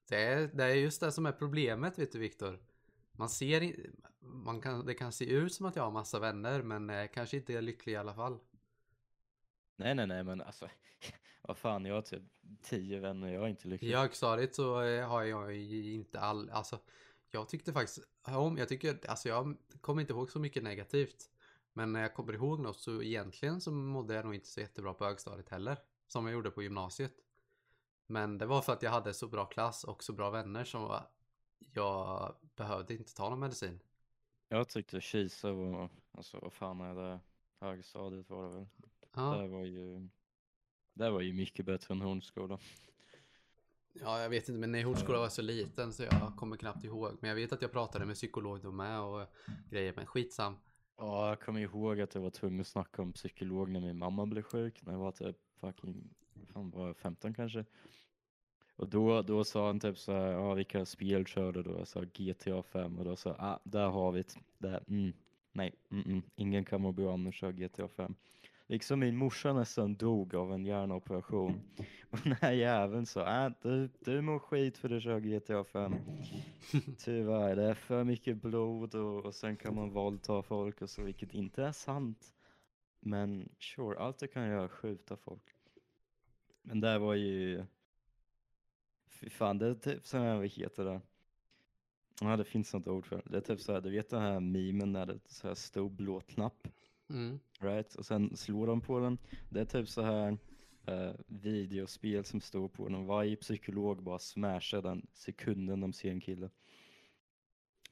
Speaker 1: Det är, det är just det som är problemet, vet du Viktor. Man ser man kan, Det kan se ut som att jag har massa vänner, men eh, kanske inte är lycklig i alla fall.
Speaker 2: Nej nej nej men alltså, <laughs> vad fan jag har typ tio vänner, jag är inte lycklig.
Speaker 1: I högstadiet så eh, har jag inte all... Alltså, jag tyckte faktiskt om... Jag tycker... Alltså jag kommer inte ihåg så mycket negativt. Men när jag kommer ihåg något så egentligen så mådde jag nog inte så jättebra på högstadiet heller. Som jag gjorde på gymnasiet. Men det var för att jag hade så bra klass och så bra vänner som jag behövde inte ta någon medicin.
Speaker 2: Jag tyckte Kisa var, alltså vad fan är det? Högstadiet var det väl?
Speaker 1: Ja,
Speaker 2: Det var ju, det var ju mycket bättre än Hornskola.
Speaker 1: ja jag vet inte, men nej, Hornskola var så liten så jag kommer knappt ihåg. Men jag vet att jag pratade med psykolog då med och grejer, men skitsam.
Speaker 2: Ja, jag kommer ihåg att jag var tvungen att snacka om psykolog när min mamma blev sjuk, när jag var typ fucking, fan var 15 kanske? Och då, då sa han typ så här, ja vilka spel körde du då? Jag sa GTA 5 och då sa ah, där har vi det. Mm, nej, mm, mm, ingen kan må bra om du kör GTA 5. Liksom min morsa nästan dog av en hjärnoperation. Och den här jäveln sa, äh, du, du mår skit för du kör GTA 5. Tyvärr, det är för mycket blod och, och sen kan man våldta folk och så, vilket inte är sant. Men sure, allt du kan göra är skjuta folk. Men det var ju, fy fan, det är typ så här, vad heter det? Ja, det finns något ord för det. Det är typ så här, du vet den här memen när det är så här stor blå knapp,
Speaker 1: Mm.
Speaker 2: right? Och sen slår de på den. Det är typ så här eh, videospel som står på den. Varje psykolog bara smashar den sekunden de ser en kille.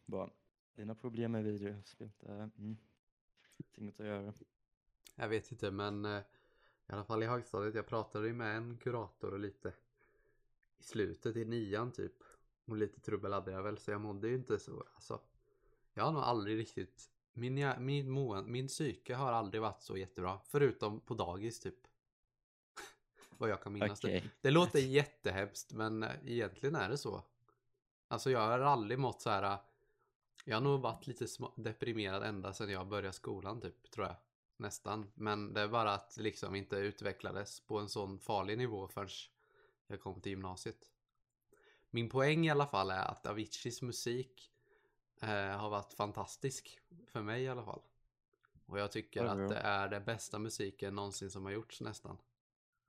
Speaker 2: Bara, dina problem med videospel, det är mm, inget att göra.
Speaker 1: Jag vet inte, men eh, i alla fall i högstadiet. Jag pratade ju med en kurator och lite i slutet i nian typ. Och lite trubbel hade jag väl, så jag mådde ju inte så. Alltså, jag har nog aldrig riktigt, min, min, må, min psyke har aldrig varit så jättebra. Förutom på dagis typ. <laughs> Vad jag kan minnas det.
Speaker 2: Okej.
Speaker 1: Det låter <laughs> jättehemskt men eh, egentligen är det så. Alltså jag har aldrig mått så här. eh, Jag har nog varit lite deprimerad ända sedan jag började skolan typ, tror jag. Nästan. Men det är bara att det liksom inte utvecklades på en sån farlig nivå förrän jag kom till gymnasiet. Min poäng i alla fall är att Aviciis musik har varit fantastisk. För mig i alla fall. Och jag tycker att det är den bästa musiken någonsin som har gjorts nästan.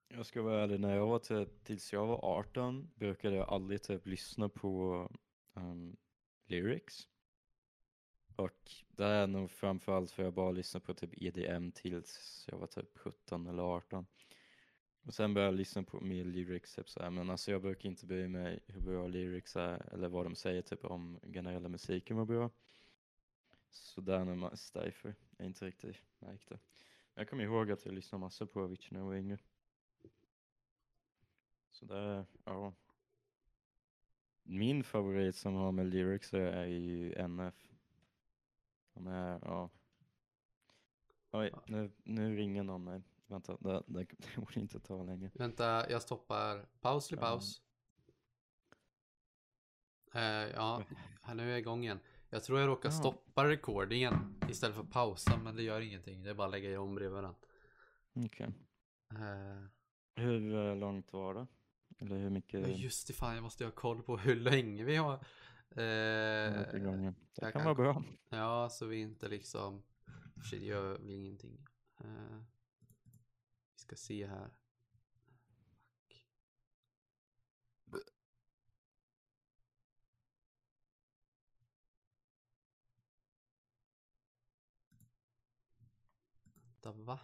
Speaker 2: Jag ska vara ärlig, när jag var typ, tills jag var 18 brukade jag aldrig typ lyssna på um, lyrics. Och det är nog framförallt för jag bara lyssnade på typ EDM tills jag var typ 17 eller 18. Och sen började jag lyssna på mer lyrics, typ så här. men alltså jag brukar inte bry mig hur bra lyrics är eller vad de säger typ om generella musiken var bra. Så där är mest därför jag inte riktigt märkte. Men jag kommer ihåg att jag lyssnade massor på Avicii när jag var yngre. Så det, ja. Min favorit som har med lyrics är ju NF. De är, ja. Oj, nu, nu ringer någon mig. Vänta, det, det, det <laughs> borde inte ta länge.
Speaker 1: Vänta, jag stoppar. Paus i
Speaker 2: Ja.
Speaker 1: paus. Eh, ja, <laughs> här, nu är jag igång igen. Jag tror jag råkar
Speaker 2: Ja.
Speaker 1: stoppa recordingen istället för pausa, men det gör ingenting. Det är bara att lägga i om bredvid den.
Speaker 2: Okej.
Speaker 1: Eh,
Speaker 2: Hur eh, långt var det? Eller hur mycket?
Speaker 1: just det, fan jag måste ha koll på hur länge vi har. Eh,
Speaker 2: gånger? Det kan
Speaker 1: kan-
Speaker 2: vara bra.
Speaker 1: ja, så vi inte liksom... Shit, det gör väl ingenting. Eh, vi ska se här. Fuck. Vänta, va?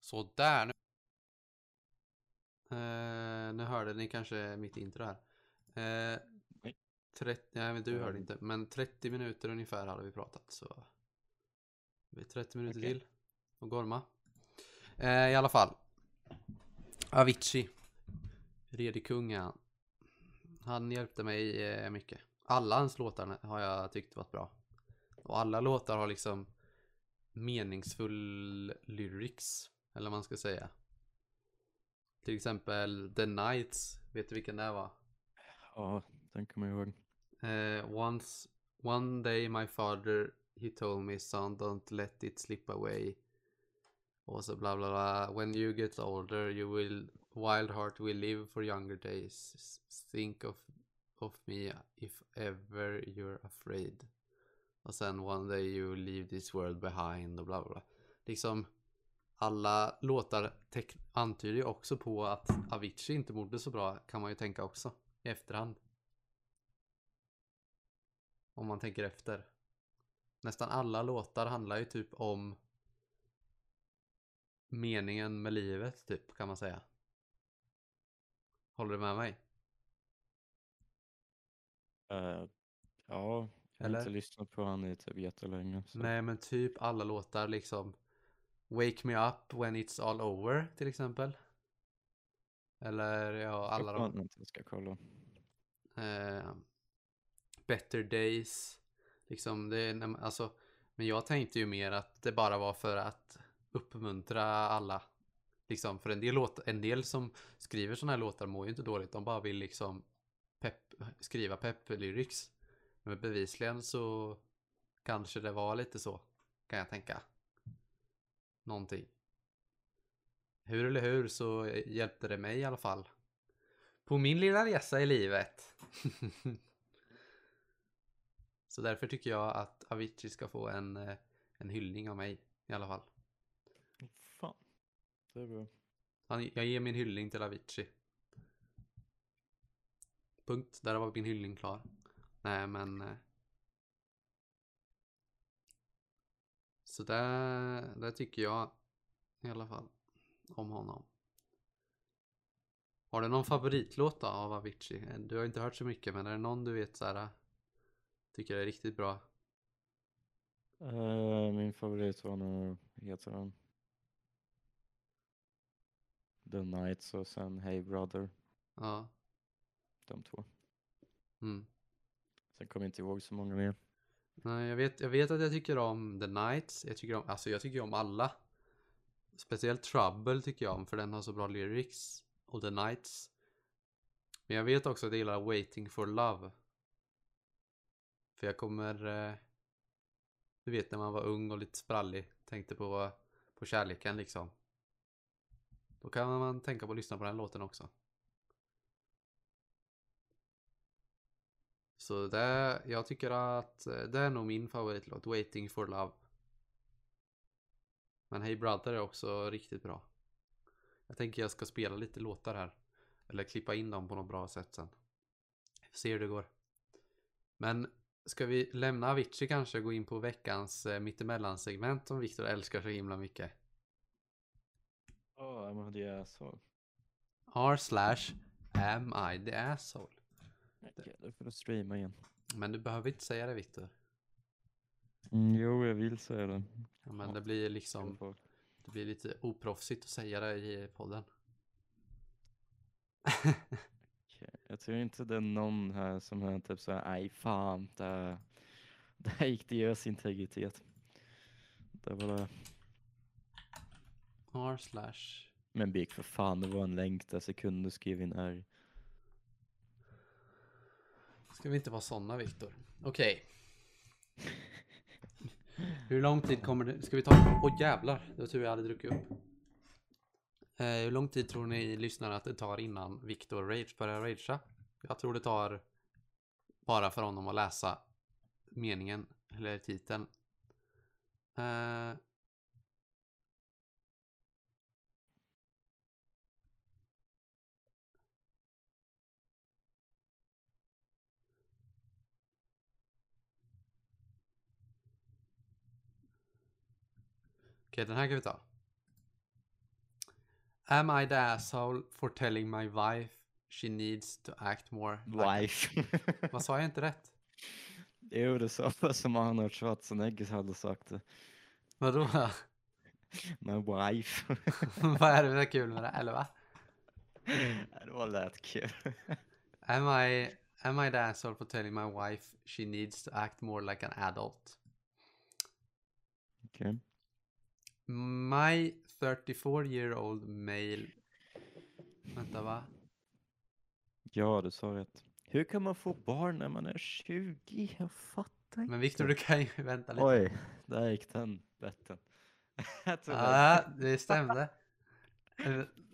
Speaker 1: Så där nu. Eh, nu hörde ni kanske mitt intro här. Eh,
Speaker 2: Nej.
Speaker 1: 30, nej men du hörde
Speaker 2: hörde
Speaker 1: inte. Men 30 minuter ungefär hade vi pratat så. Det blir 30 minuter
Speaker 2: Okej.
Speaker 1: till. Och gorma. Eh, I alla fall. Avicii. Redig kung är han. Han hjälpte mig eh, mycket. Alla hans låtar har jag tyckt varit bra. Och alla låtar har liksom meningsfull lyrics. Eller vad man ska säga. Till exempel The Nights. Vet du vilken det var?
Speaker 2: Ja, den kommer jag ihåg.
Speaker 1: Eh, once, one day my father he told me son don't let it slip away. Och så bla bla bla. When you get older you will wild heart will live for younger days. Think of, of me if ever you're afraid. Och sen one day you leave this world behind och bla bla bla. Liksom alla låtar antyder ju också på att Avicii inte mådde så bra kan man ju tänka också i efterhand. Om man tänker efter. nästan alla låtar handlar ju typ om meningen med livet, typ, kan man säga. Håller du med mig?
Speaker 2: Eh, ja, jag har
Speaker 1: Eller?
Speaker 2: inte lyssnat på han i typ jättelänge. Så.
Speaker 1: Nej, men typ alla låtar liksom. Wake me up when it's all over, till exempel. Eller ja, alla de.
Speaker 2: Jag ska kolla.
Speaker 1: Eh, better days. Liksom, det alltså, men jag tänkte ju mer att det bara var för att uppmuntra alla. Liksom, för en del, låt, en del som skriver sådana här låtar mår ju inte dåligt. De bara vill liksom pepp, skriva pepp-lyrics. Men bevisligen så kanske det var lite så, kan jag tänka. Någonting. Hur eller hur så hjälpte det mig i alla fall. På min lilla resa i livet. <laughs> så därför tycker jag att Avicii ska få en, eh, en hyllning av mig i alla fall.
Speaker 2: Fan. Det är bra.
Speaker 1: Jag ger min hyllning till Avicii. Punkt. Där var min hyllning klar. Nej men... Så där, där tycker jag i alla fall om honom. Har du någon favoritlåt då av Avicii? Du har inte hört så mycket men är det någon du vet såhär Tycker är riktigt bra?
Speaker 2: Eh, min favorit var nog, heter den? The Nights och sen Hey Brother.
Speaker 1: Ja.
Speaker 2: De två.
Speaker 1: Mm.
Speaker 2: Sen kommer jag inte ihåg så många mer.
Speaker 1: Nej, jag vet, jag vet att jag tycker om The Knights, Jag tycker om, alltså jag tycker om alla. Speciellt Trouble tycker jag om för den har så bra lyrics. Och The Nights. Men jag vet också att jag gillar Waiting for Love. För jag kommer... Eh, du vet när man var ung och lite sprallig. Tänkte på, på kärleken liksom. Då kan man tänka på att lyssna på den låten också. Så det, jag tycker att eh, det är nog min favoritlåt, Waiting for Love. Men Hey Brother är också riktigt bra. Jag tänker jag ska spela lite låtar här. Eller klippa in dem på något bra sätt sen. Får se hur det går. Men ska vi lämna Avicii kanske och gå in på veckans eh, mittemellan-segment som Viktor älskar så himla mycket.
Speaker 2: Ja, oh, det är så.
Speaker 1: R slash am I the asshole.
Speaker 2: Okej, då får du streama igen.
Speaker 1: Men du behöver inte säga det Viktor.
Speaker 2: Mm, jo, jag vill säga det.
Speaker 1: Ja, men det blir liksom Det blir lite oproffsigt att säga det i podden.
Speaker 2: Okej, Jag tror inte det är någon här som har typ såhär, nej fan, där, där gick deras integritet. Det var det.
Speaker 1: R slash.
Speaker 2: Men Big för fan, det var en länk där sekunder skrev in R.
Speaker 1: Ska vi inte vara sådana, Viktor? Okej. Hur lång tid kommer det? Ska vi ta? Åh jävlar, det var tur jag hade druckit upp. Eh, hur lång tid tror ni lyssnare att det tar innan Viktor rage börjar ragea? Jag tror det tar bara för honom att läsa meningen eller titeln. Eh, Okej, den här kan vi ta. Am I the asshole for telling my wife she needs to act more.
Speaker 2: Wife. <laughs>
Speaker 1: Vad sa jag inte rätt?
Speaker 2: jo, det sa jag som Arnold Schwarzenegger hade sagt det.
Speaker 1: Vadå?
Speaker 2: My wife. <laughs>
Speaker 1: Vad är det för kul med det? Eller va?
Speaker 2: det var lätt kul.
Speaker 1: Am I, am I the asshole for telling my wife she needs to act more like an adult?
Speaker 2: Okej.
Speaker 1: My 34 year old male... Vänta va?
Speaker 2: Ja, du sa rätt. Hur kan man få barn när man är 20? Jag fattar inte.
Speaker 1: Men Viktor, du kan ju vänta lite.
Speaker 2: Oj, där gick den betten. <laughs>
Speaker 1: Ja, det stämde.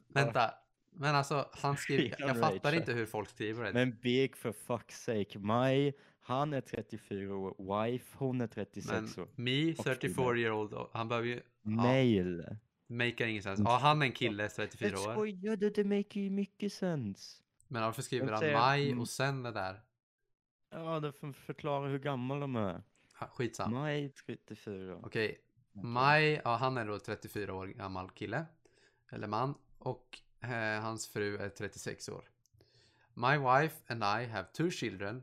Speaker 1: Vänta. Men alltså, han skriver... Jag fattar inte hur folk skriver det.
Speaker 2: Men Big för fuck's sake. My, han är 34 år. Wife, hon är 36
Speaker 1: Men
Speaker 2: år.
Speaker 1: me,
Speaker 2: Och
Speaker 1: 34
Speaker 2: female.
Speaker 1: year old, han behöver ju...
Speaker 2: Male.
Speaker 1: Maker ingen sens. Ja, han är en kille, 34
Speaker 2: Jag
Speaker 1: år.
Speaker 2: skojade, det make ju mycket sens.
Speaker 1: Men varför skriver
Speaker 2: Jag
Speaker 1: han maj
Speaker 2: mm.
Speaker 1: och sen det där?
Speaker 2: Ja, det får förklara hur gammal de är.
Speaker 1: Ah, Skitsam.
Speaker 2: Maj 34.
Speaker 1: Okej. Maj, ja han är då 34 år gammal kille. Eller man. Och eh, hans fru är 36 år. My wife and I have two children.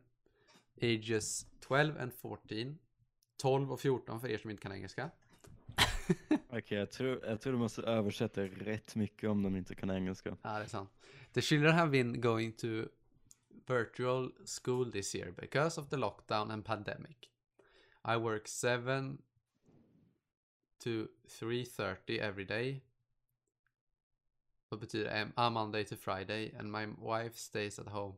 Speaker 1: Ages 12 and 14. 12 och 14 för er som inte kan engelska. <laughs>
Speaker 2: Okej, jag, tror, jag tror du måste översätta rätt mycket om de inte kan engelska.
Speaker 1: Ja, det är sant. The children have been going to virtual school this year because of the lockdown and pandemic. I work 7 to 3.30 every day. Vad betyder det? Ah, Monday to Friday. And my wife stays at home.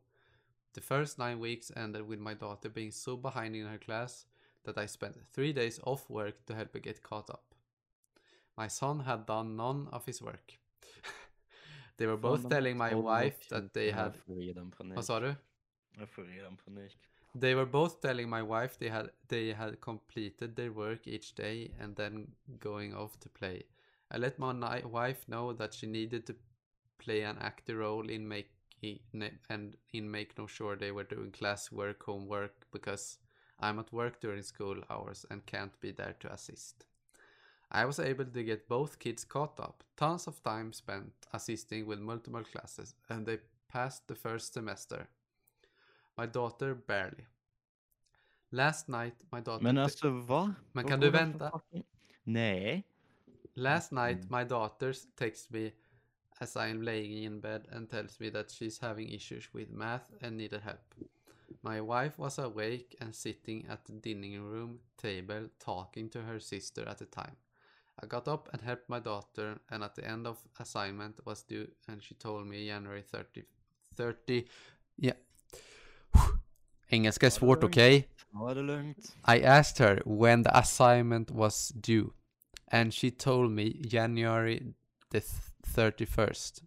Speaker 1: The first nine weeks ended with my daughter being so behind in her class that I spent three days off work to help her get caught up. My son had done none of his work. <laughs> they were both telling my wife that they had...
Speaker 2: Jag får redan.
Speaker 1: Vad sa du?
Speaker 2: Jag får redan panik.
Speaker 1: They were both telling my wife they had they had completed their work each day and then going off to play. I let my wife know that she needed to play an active role in making and in making sure they were doing class work, homework because I'm at work during school hours and can't be there to assist. I was able to get both kids caught up. Tons of time spent assisting with multiple classes and they passed the first semester. My daughter barely. Last night my daughter
Speaker 2: Men alltså va?
Speaker 1: Men kan du vänta?
Speaker 2: Nej.
Speaker 1: Last night
Speaker 2: Mm.
Speaker 1: my daughter texts me as I am laying in bed and tells me that she's having issues with math and needed help. My wife was awake and sitting at the dining room table talking to her sister at the time. I got up and helped my daughter and at the end of assignment was due and she told me January 30 30 yeah. <sighs> Engelska är svårt, okej?
Speaker 2: Lugnt.
Speaker 1: I asked her when the assignment was due, and she told me January the th- 31st.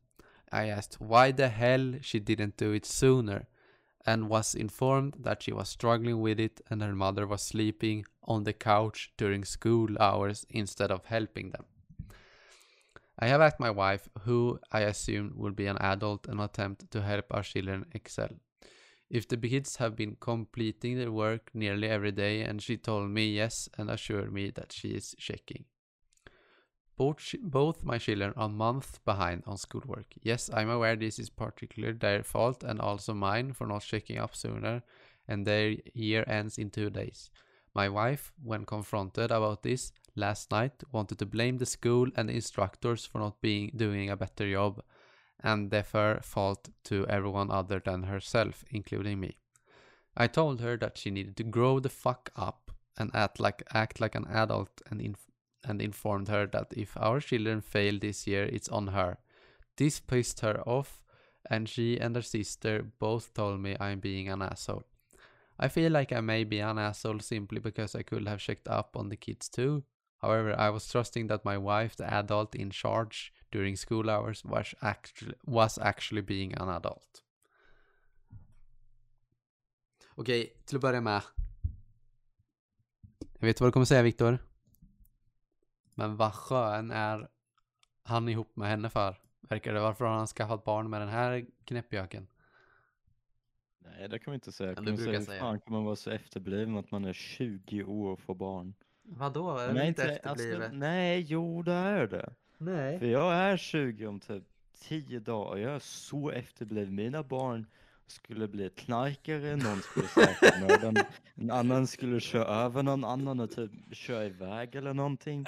Speaker 1: I asked why the hell she didn't do it sooner, and was informed that she was struggling with it and her mother was sleeping on the couch during school hours instead of helping them. I have asked my wife, who I assume will be an adult, and attempt to help our children excel if the kids have been completing their work nearly every day and she told me yes and assured me that she is checking. Both, both my children are months behind on schoolwork. Yes, I'm aware this is particularly their fault and also mine for not checking up sooner and their year ends in two days. My wife, when confronted about this last night, wanted to blame the school and the instructors for not being doing a better job and defer fault to everyone other than herself, including me. I told her that she needed to grow the fuck up and act like act like an adult and inf- and informed her that if our children fail this year, it's on her. This pissed her off, and she and her sister both told me I'm being an asshole. I feel like I may be an asshole simply because I could have checked up on the kids too. However, I was trusting that my wife, the adult in charge during school hours, was actually was actually being an adult. Okej, till att börja med. Jag vet vad du kommer säga Viktor. Men vad skön är han ihop med henne för? Verkar det varför har han skaffat barn med den här knäppjöken?
Speaker 2: Nej, det kan man inte säga.
Speaker 1: Ja,
Speaker 2: Kan
Speaker 1: du
Speaker 2: man
Speaker 1: brukar
Speaker 2: säga,
Speaker 1: säga.
Speaker 2: fan kan man vara så efterbliven att man är 20 år och får barn?
Speaker 1: Vadå? Är det
Speaker 2: nej,
Speaker 1: inte efterblivet?
Speaker 2: Alltså, nej, jo det är det. För
Speaker 1: nej.
Speaker 2: jag är 20 om typ 10 dagar. Jag är så efterbliven. Mina barn skulle bli knarkare, någon skulle säkert mörda en, annan skulle köra över någon annan och typ köra iväg eller någonting.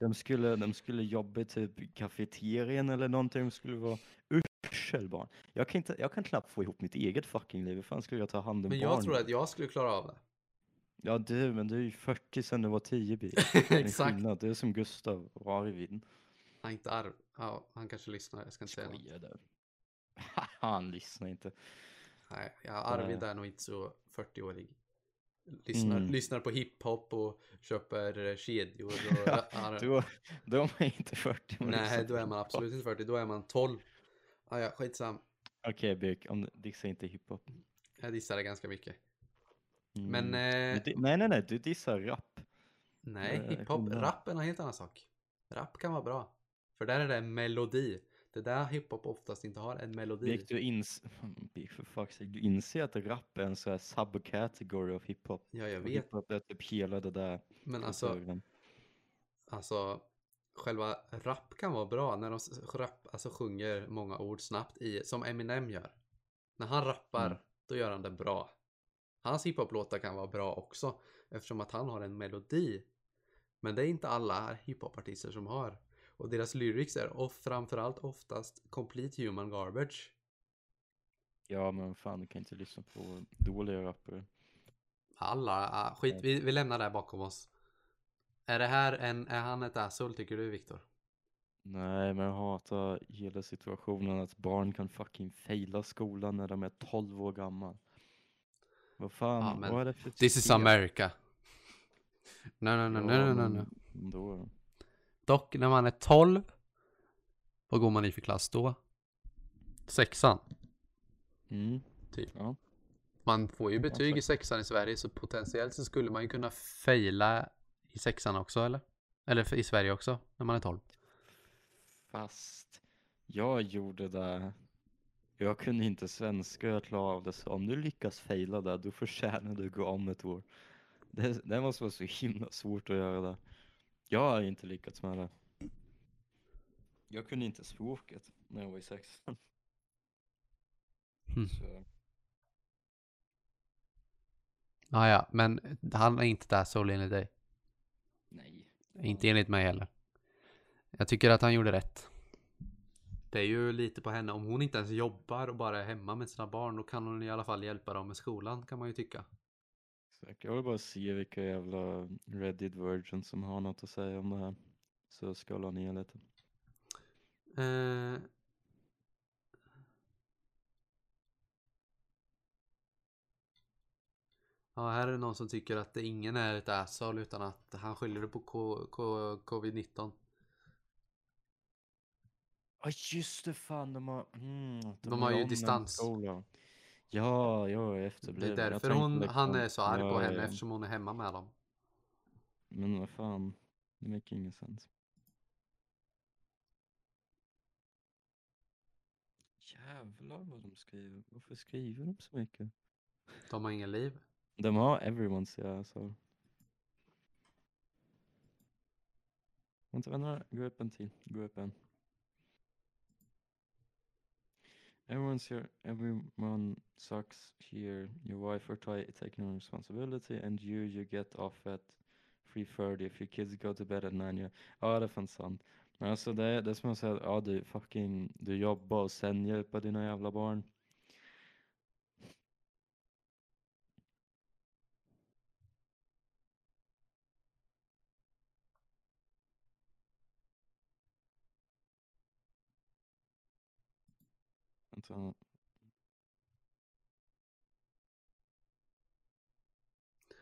Speaker 2: De skulle, de skulle jobba i typ kafeterien eller någonting. De skulle vara urselbarn. Jag kan, inte, jag kan knappt få ihop mitt eget fucking liv. Hur fan skulle jag ta hand om
Speaker 1: Men
Speaker 2: barn?
Speaker 1: jag tror att jag skulle klara av det.
Speaker 2: Ja du, men du är ju 40 sedan du var 10 bil. <laughs> Det
Speaker 1: Exakt.
Speaker 2: skillnad. Du är som Gustav och Arvid.
Speaker 1: Han inte arv. Ja, han kanske lyssnar. Jag ska inte säga något. <laughs>
Speaker 2: Han lyssnar inte.
Speaker 1: Nej, ja, Arvid är nog inte så 40-årig. Lyssnar,
Speaker 2: Mm.
Speaker 1: lyssnar på hiphop och köper eh, kedjor och... <laughs> ja,
Speaker 2: Då, då är man inte 40. man
Speaker 1: nej, då är man absolut inte 40. Då är man 12. Ah, ja, skitsam.
Speaker 2: Okej Birk, om dissa inte hiphop.
Speaker 1: Jag dissar det ganska mycket.
Speaker 2: Mm.
Speaker 1: Men... Eh,
Speaker 2: nej nej nej, du dissar rap.
Speaker 1: nej,
Speaker 2: eh,
Speaker 1: hiphop.
Speaker 2: skillnad.
Speaker 1: Rap är en helt annan sak. Rap kan vara bra. För där är det melodi. Det där hiphop oftast inte har en melodi.
Speaker 2: Big, du, ins <laughs> Big, för fuck's sake, du inser att rap är en sån här subcategory av hiphop.
Speaker 1: Ja, jag vet.
Speaker 2: Hiphop är typ hela det där.
Speaker 1: Men alltså, alltså själva rap kan vara bra när de rap, alltså sjunger många ord snabbt i, som Eminem gör. När han rappar,
Speaker 2: Mm.
Speaker 1: då gör han det bra. Hans hiphop-låtar kan vara bra också, eftersom att han har en melodi. Men det är inte alla hiphop-artister som har. Och deras lyrics är och framförallt oftast complete human garbage.
Speaker 2: Ja, men fan, du kan inte lyssna på dåliga rappare.
Speaker 1: Alla, ah, skit, vi, vi lämnar det här bakom oss. Är det här en, är han ett asshole tycker du Viktor?
Speaker 2: Nej, men jag hatar hela situationen att barn kan fucking faila skolan när de är 12 år gamla. Vad fan,
Speaker 1: Ja,
Speaker 2: vad är det för
Speaker 1: This is? America. Nej, nej, nej, nej, nej, nej, nej. Dock, när man är 12. Vad går man i för klass då? Sexan.
Speaker 2: mm,
Speaker 1: Typ.
Speaker 2: ja.
Speaker 1: Man får ju betyg i sexan i Sverige så potentiellt så skulle man ju kunna faila i sexan också eller? Eller i Sverige också när man är 12.
Speaker 2: Fast jag gjorde det. Jag kunde inte svenska, jag klarade av det. Så om du lyckas faila där, då förtjänar du att gå om ett år. Det, det måste vara så himla svårt att göra det. Jag har inte lyckats med det. Jag kunde inte språket när jag var i sexan.
Speaker 1: Hmm.
Speaker 2: Så,
Speaker 1: Ah, ja, men han är inte ett asshole enligt dig.
Speaker 2: nej.
Speaker 1: Inte enligt mig heller. Jag tycker att han gjorde rätt. Det är ju lite på henne. Om hon inte ens jobbar och bara är hemma med sina barn, då kan hon i alla fall hjälpa dem med skolan, kan man ju tycka.
Speaker 2: Exakt. Jag vill bara se vilka jävla Reddit virgins som har något att säga om det här. Så skala ner lite.
Speaker 1: Eh... Ja, här är det någon som tycker att ingen är ett asshole utan att han skyller det på K- K- covid-19.
Speaker 2: Ja just det fan, de har, mm,
Speaker 1: De har ju distans.
Speaker 2: skola. Ja, jag är
Speaker 1: Det
Speaker 2: efterbliven.
Speaker 1: är
Speaker 2: Jag
Speaker 1: därför hon,
Speaker 2: liksom-
Speaker 1: han är så arg på henne
Speaker 2: ja.
Speaker 1: eftersom hon är hemma med dem.
Speaker 2: Men vad fan, det make ingen sens. Jävlar vad de skriver. Varför skriver de så mycket?
Speaker 1: De har ingen liv.
Speaker 2: De har everyone's, ja så. Vänta, vänta, gå upp en till. Gå upp en. Everyone's here, everyone sucks here. Your wife are ti- taking on responsibility and you, you get off at 3.30 if your kids go to bed at 9. Ja, ja det är fan sant. Men alltså det, är- det är som att säga, ja du fucking, du jobbar och sen hjälper dina jävla barn. Vänta,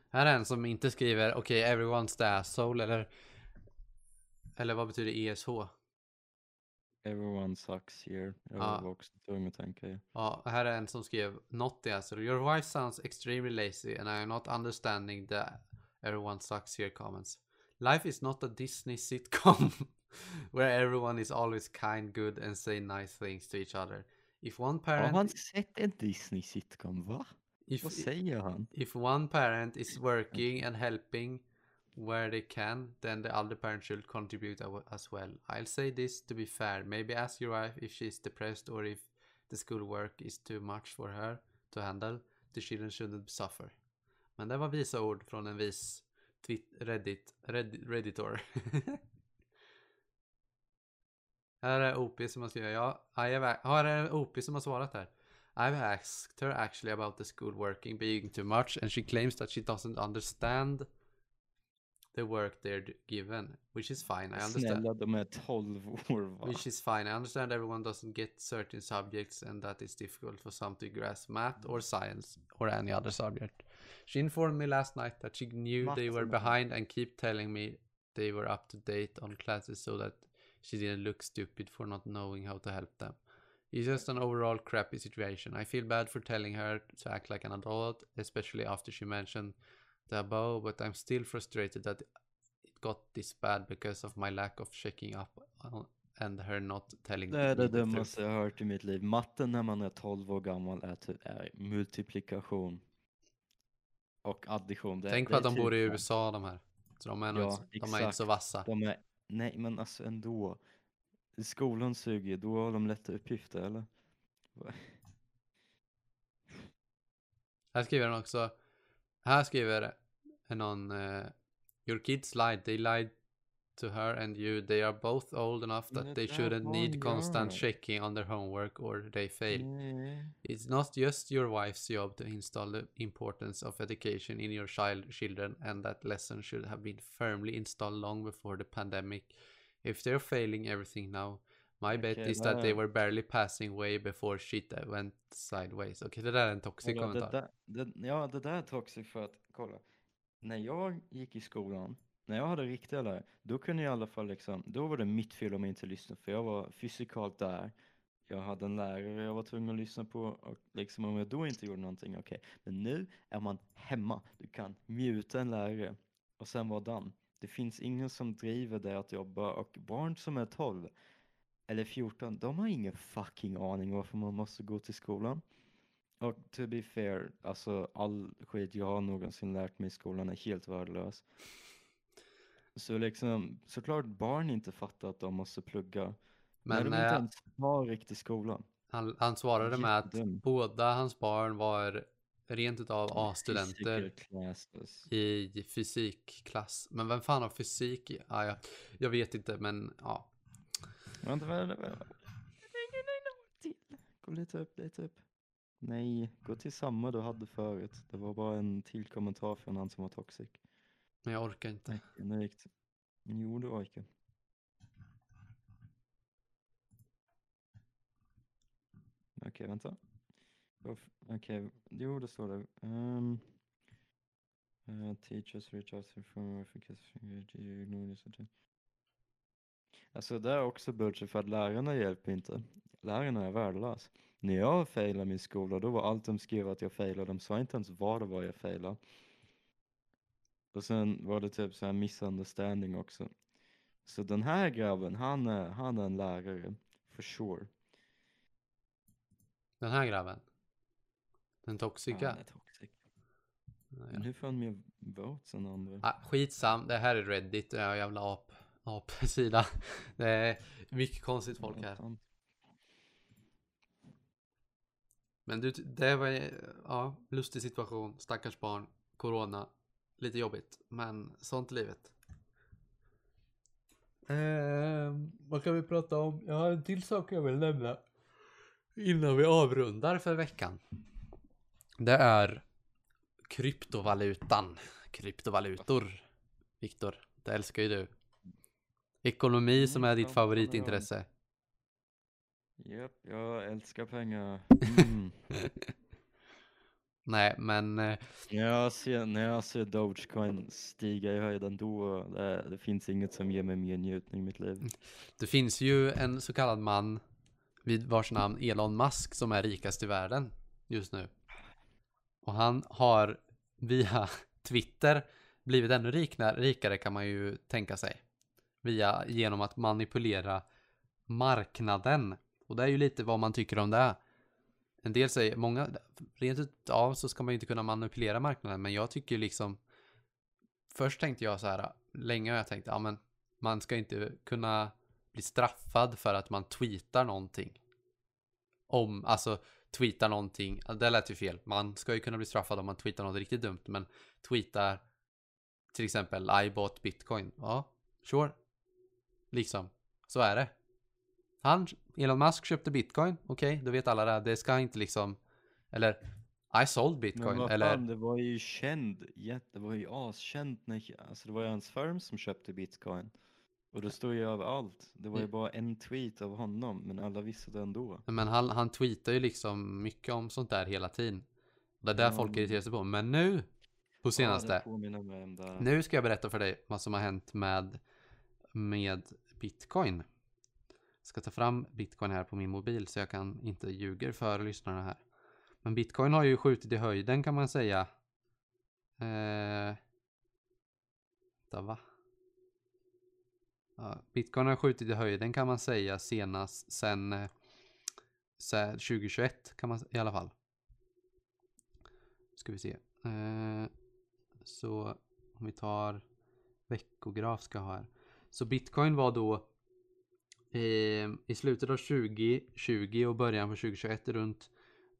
Speaker 1: Här är en som inte skriver okej, everyone's the asshole eller eller vad betyder ESH?
Speaker 2: everyone sucks here. Jag
Speaker 1: Ja.
Speaker 2: var också tvungen att tänka i.
Speaker 1: Ja, här är en som skrev not the asshole. Your wife sounds extremely lazy and I am not understanding the everyone sucks here comments. Life is not a Disney sitcom <laughs> where everyone is always kind, good and say nice things to each other. If one
Speaker 2: Har
Speaker 1: parent
Speaker 2: han sett en Disney sitcom? Va?
Speaker 1: if,
Speaker 2: Vad säger han?
Speaker 1: if one parent is working and helping where they can, then the other parent should contribute as well. I'll say this to be fair. Maybe ask your wife if she's depressed or if the schoolwork is too much for her to handle. The children shouldn't suffer. Men det var visa ord från en vis Reddit, Reddit Redditor. <laughs> här är OP som har skrivit, ja, I have, a- här är OP som har svarat här. I've asked her actually about the school working being too much and she claims that she doesn't understand the work they're given, which is fine. I understand.
Speaker 2: Snälla, de är 12 år va?
Speaker 1: Which is fine. I understand everyone doesn't get certain subjects and that it's difficult for some to grasp math or science or any other subject. She informed me last night that she knew they were behind and keep telling me they were up to date on classes so that she didn't look stupid for not knowing how to help them. It's just an overall crappy situation. I feel bad for telling her to act like an adult, especially after she mentioned the above, but I'm still frustrated that it got this bad because of my lack of checking up and her not telling
Speaker 2: Det är det dummaste jag har hört i mitt liv. Matten när man är 12 år gammal är, typ, är multiplikation. Och addition. Det,
Speaker 1: Tänk på att de bor i
Speaker 2: typ-
Speaker 1: USA de här. Så de är, nog
Speaker 2: Ja,
Speaker 1: inte, de är inte så vassa.
Speaker 2: De är, nej men alltså ändå. Skolan suger, då har de lätta uppgifter eller?
Speaker 1: Här skriver han också. Här skriver någon. Eh, your kids lied. They lied to her and you. They are both old enough that
Speaker 2: det
Speaker 1: they shouldn't need constant checking on their homework or they fail. It's not just your wife's job to install the importance of education in your child children and that lesson should have been firmly installed long before the pandemic. If they're failing everything now, my bet
Speaker 2: Okej,
Speaker 1: is that they
Speaker 2: vad-
Speaker 1: were barely passing way before shit went sideways. Okej, det där är en toxic
Speaker 2: det
Speaker 1: kommentar.
Speaker 2: där, det, ja, det där är toxic för att, kolla. När jag gick i skolan, när jag hade riktiga lärare, då kunde jag i alla fall liksom, då var det mitt fel om jag inte lyssnade, för jag var fysikalt där. Jag hade en lärare jag var tvungen att lyssna på och liksom om jag då inte gjorde någonting, okej. Men nu är man hemma, du kan muta en lärare och sen vara done. Det finns ingen som driver dig att jobba och barn som är 12 eller 14, de har ingen fucking aning varför man måste gå till skolan. Och to be fair, alltså all skit jag har någonsin lärt mig i skolan är helt värdelös. Så liksom, såklart barn inte fattar att de måste plugga. när
Speaker 1: Men
Speaker 2: de inte
Speaker 1: eh,
Speaker 2: ens har riktig skola.
Speaker 1: han, han svarade med att
Speaker 2: Jättedum.
Speaker 1: båda hans barn var rent utav A-studenter i fysikklass. Men vem fan har fysik? i- Ah, jag, jag vet inte, men ja.
Speaker 2: Vänta, vänta, vänta. Till. Gå lite upp, lite upp. Nej, gå till samma du hade förut. Det var bara en till kommentar från han som var toxic.
Speaker 1: Men jag orkar inte.
Speaker 2: Nej, gick det. Jo, du orkar. Okej, vänta. Okej, Okej, jo det står det. Um, uh, eh, teachers reach out from Alltså det är också bullshit för att lärarna hjälper inte. Lärarna är värdelösa. När jag failade min skola då var allt de skrev att jag failade. De sa inte ens vad det var jag failade. Och sen var det typ så här misunderstanding också. Så den här grabben, han är, han är en lärare. For sure.
Speaker 1: Den här grabben. Den
Speaker 2: Han
Speaker 1: toxica.
Speaker 2: är toxic.
Speaker 1: Ja,
Speaker 2: Men hur får han mer votes än andra?
Speaker 1: Ah, skitsam, det här är Reddit, är jävla ap, ap-sida. <laughs> Det är mycket konstigt folk här. Men du, det var ja, lustig situation, stackars barn, corona, lite jobbigt, men sånt är livet. Eh, vad kan vi prata om? Jag har en till sak jag vill nämna innan vi avrundar för veckan. Det är kryptovalutan, kryptovalutor. Viktor, det älskar ju du. Ekonomi som är ditt
Speaker 2: Mm,
Speaker 1: favoritintresse.
Speaker 2: Japp, jag älskar pengar. <laughs> Mm.
Speaker 1: Nej, men eh,
Speaker 2: när, jag ser, när jag ser Dogecoin stiga i höjden då, det, det finns inget som ger mig mer njutning i mitt liv.
Speaker 1: Det finns ju en så kallad man vid vars namn Elon Musk som är rikast i världen just nu. Och han har via <laughs> Twitter blivit ännu rikare kan man ju tänka sig. Via, genom att manipulera marknaden. Och det är ju lite vad man tycker om det. En del säger, många, rent utav så ska man ju inte kunna manipulera marknaden. Men jag tycker liksom, först tänkte jag så här, länge har jag tänkt, ja men man ska inte kunna bli straffad för att man tweetar någonting. Om, alltså tweetar någonting, det lät ju fel. Man ska ju kunna bli straffad om man tweetar något riktigt dumt, men tweetar till exempel I bought bitcoin. Ja, sure. Liksom, så är det. Han, Elon Musk köpte bitcoin, okej, då vet alla det. Det ska inte liksom, eller I sold
Speaker 2: Men
Speaker 1: bitcoin,
Speaker 2: vad
Speaker 1: eller
Speaker 2: fan, det var ju känd, det var ju askänt när, alltså det var ju hans firm som köpte bitcoin. Och det står ju överallt. Det var ju
Speaker 1: Mm.
Speaker 2: bara en tweet av honom, men alla visste det ändå.
Speaker 1: Men han, han tweetar ju liksom mycket om sånt där hela tiden. Det är där
Speaker 2: Ja,
Speaker 1: folk
Speaker 2: men-
Speaker 1: irriterar sig på. Men nu, på
Speaker 2: Ja,
Speaker 1: senaste,
Speaker 2: det.
Speaker 1: nu ska jag berätta för dig vad som har hänt med, med bitcoin. Jag ska ta fram bitcoin här på min mobil så jag kan inte ljuger för lyssnarna här. Men bitcoin har ju skjutit i höjden kan man säga. Eh, vänta, va? Ja, Bitcoin har skjutit i höjden kan man säga senast sen, eh, sen 2021 kan man i alla fall. Ska vi se. Eh, så om vi tar veckograf ska jag ha här. Så bitcoin var då eh, i slutet av 2020 och början på 2021 runt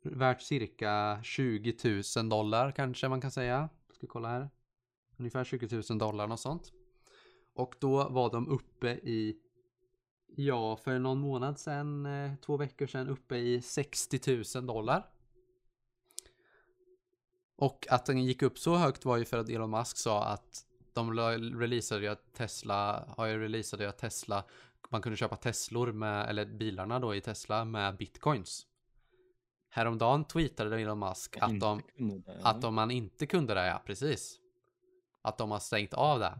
Speaker 1: värt cirka 20 000 dollar kanske man kan säga. Ska kolla här. Ungefär 20 000 dollar och sånt. Och då var de uppe i, ja för någon månad sedan, eh, två veckor sedan, uppe i 60 000 dollar. Och att den gick upp så högt var ju för att Elon Musk sa att de releasade ju att Tesla, har ju releasade ju att Tesla, man kunde köpa Teslor med, eller bilarna då i Tesla med bitcoins. Häromdagen tweetade Elon Musk att de,
Speaker 2: det,
Speaker 1: att om man inte kunde det, ja precis. Att de har stängt av det.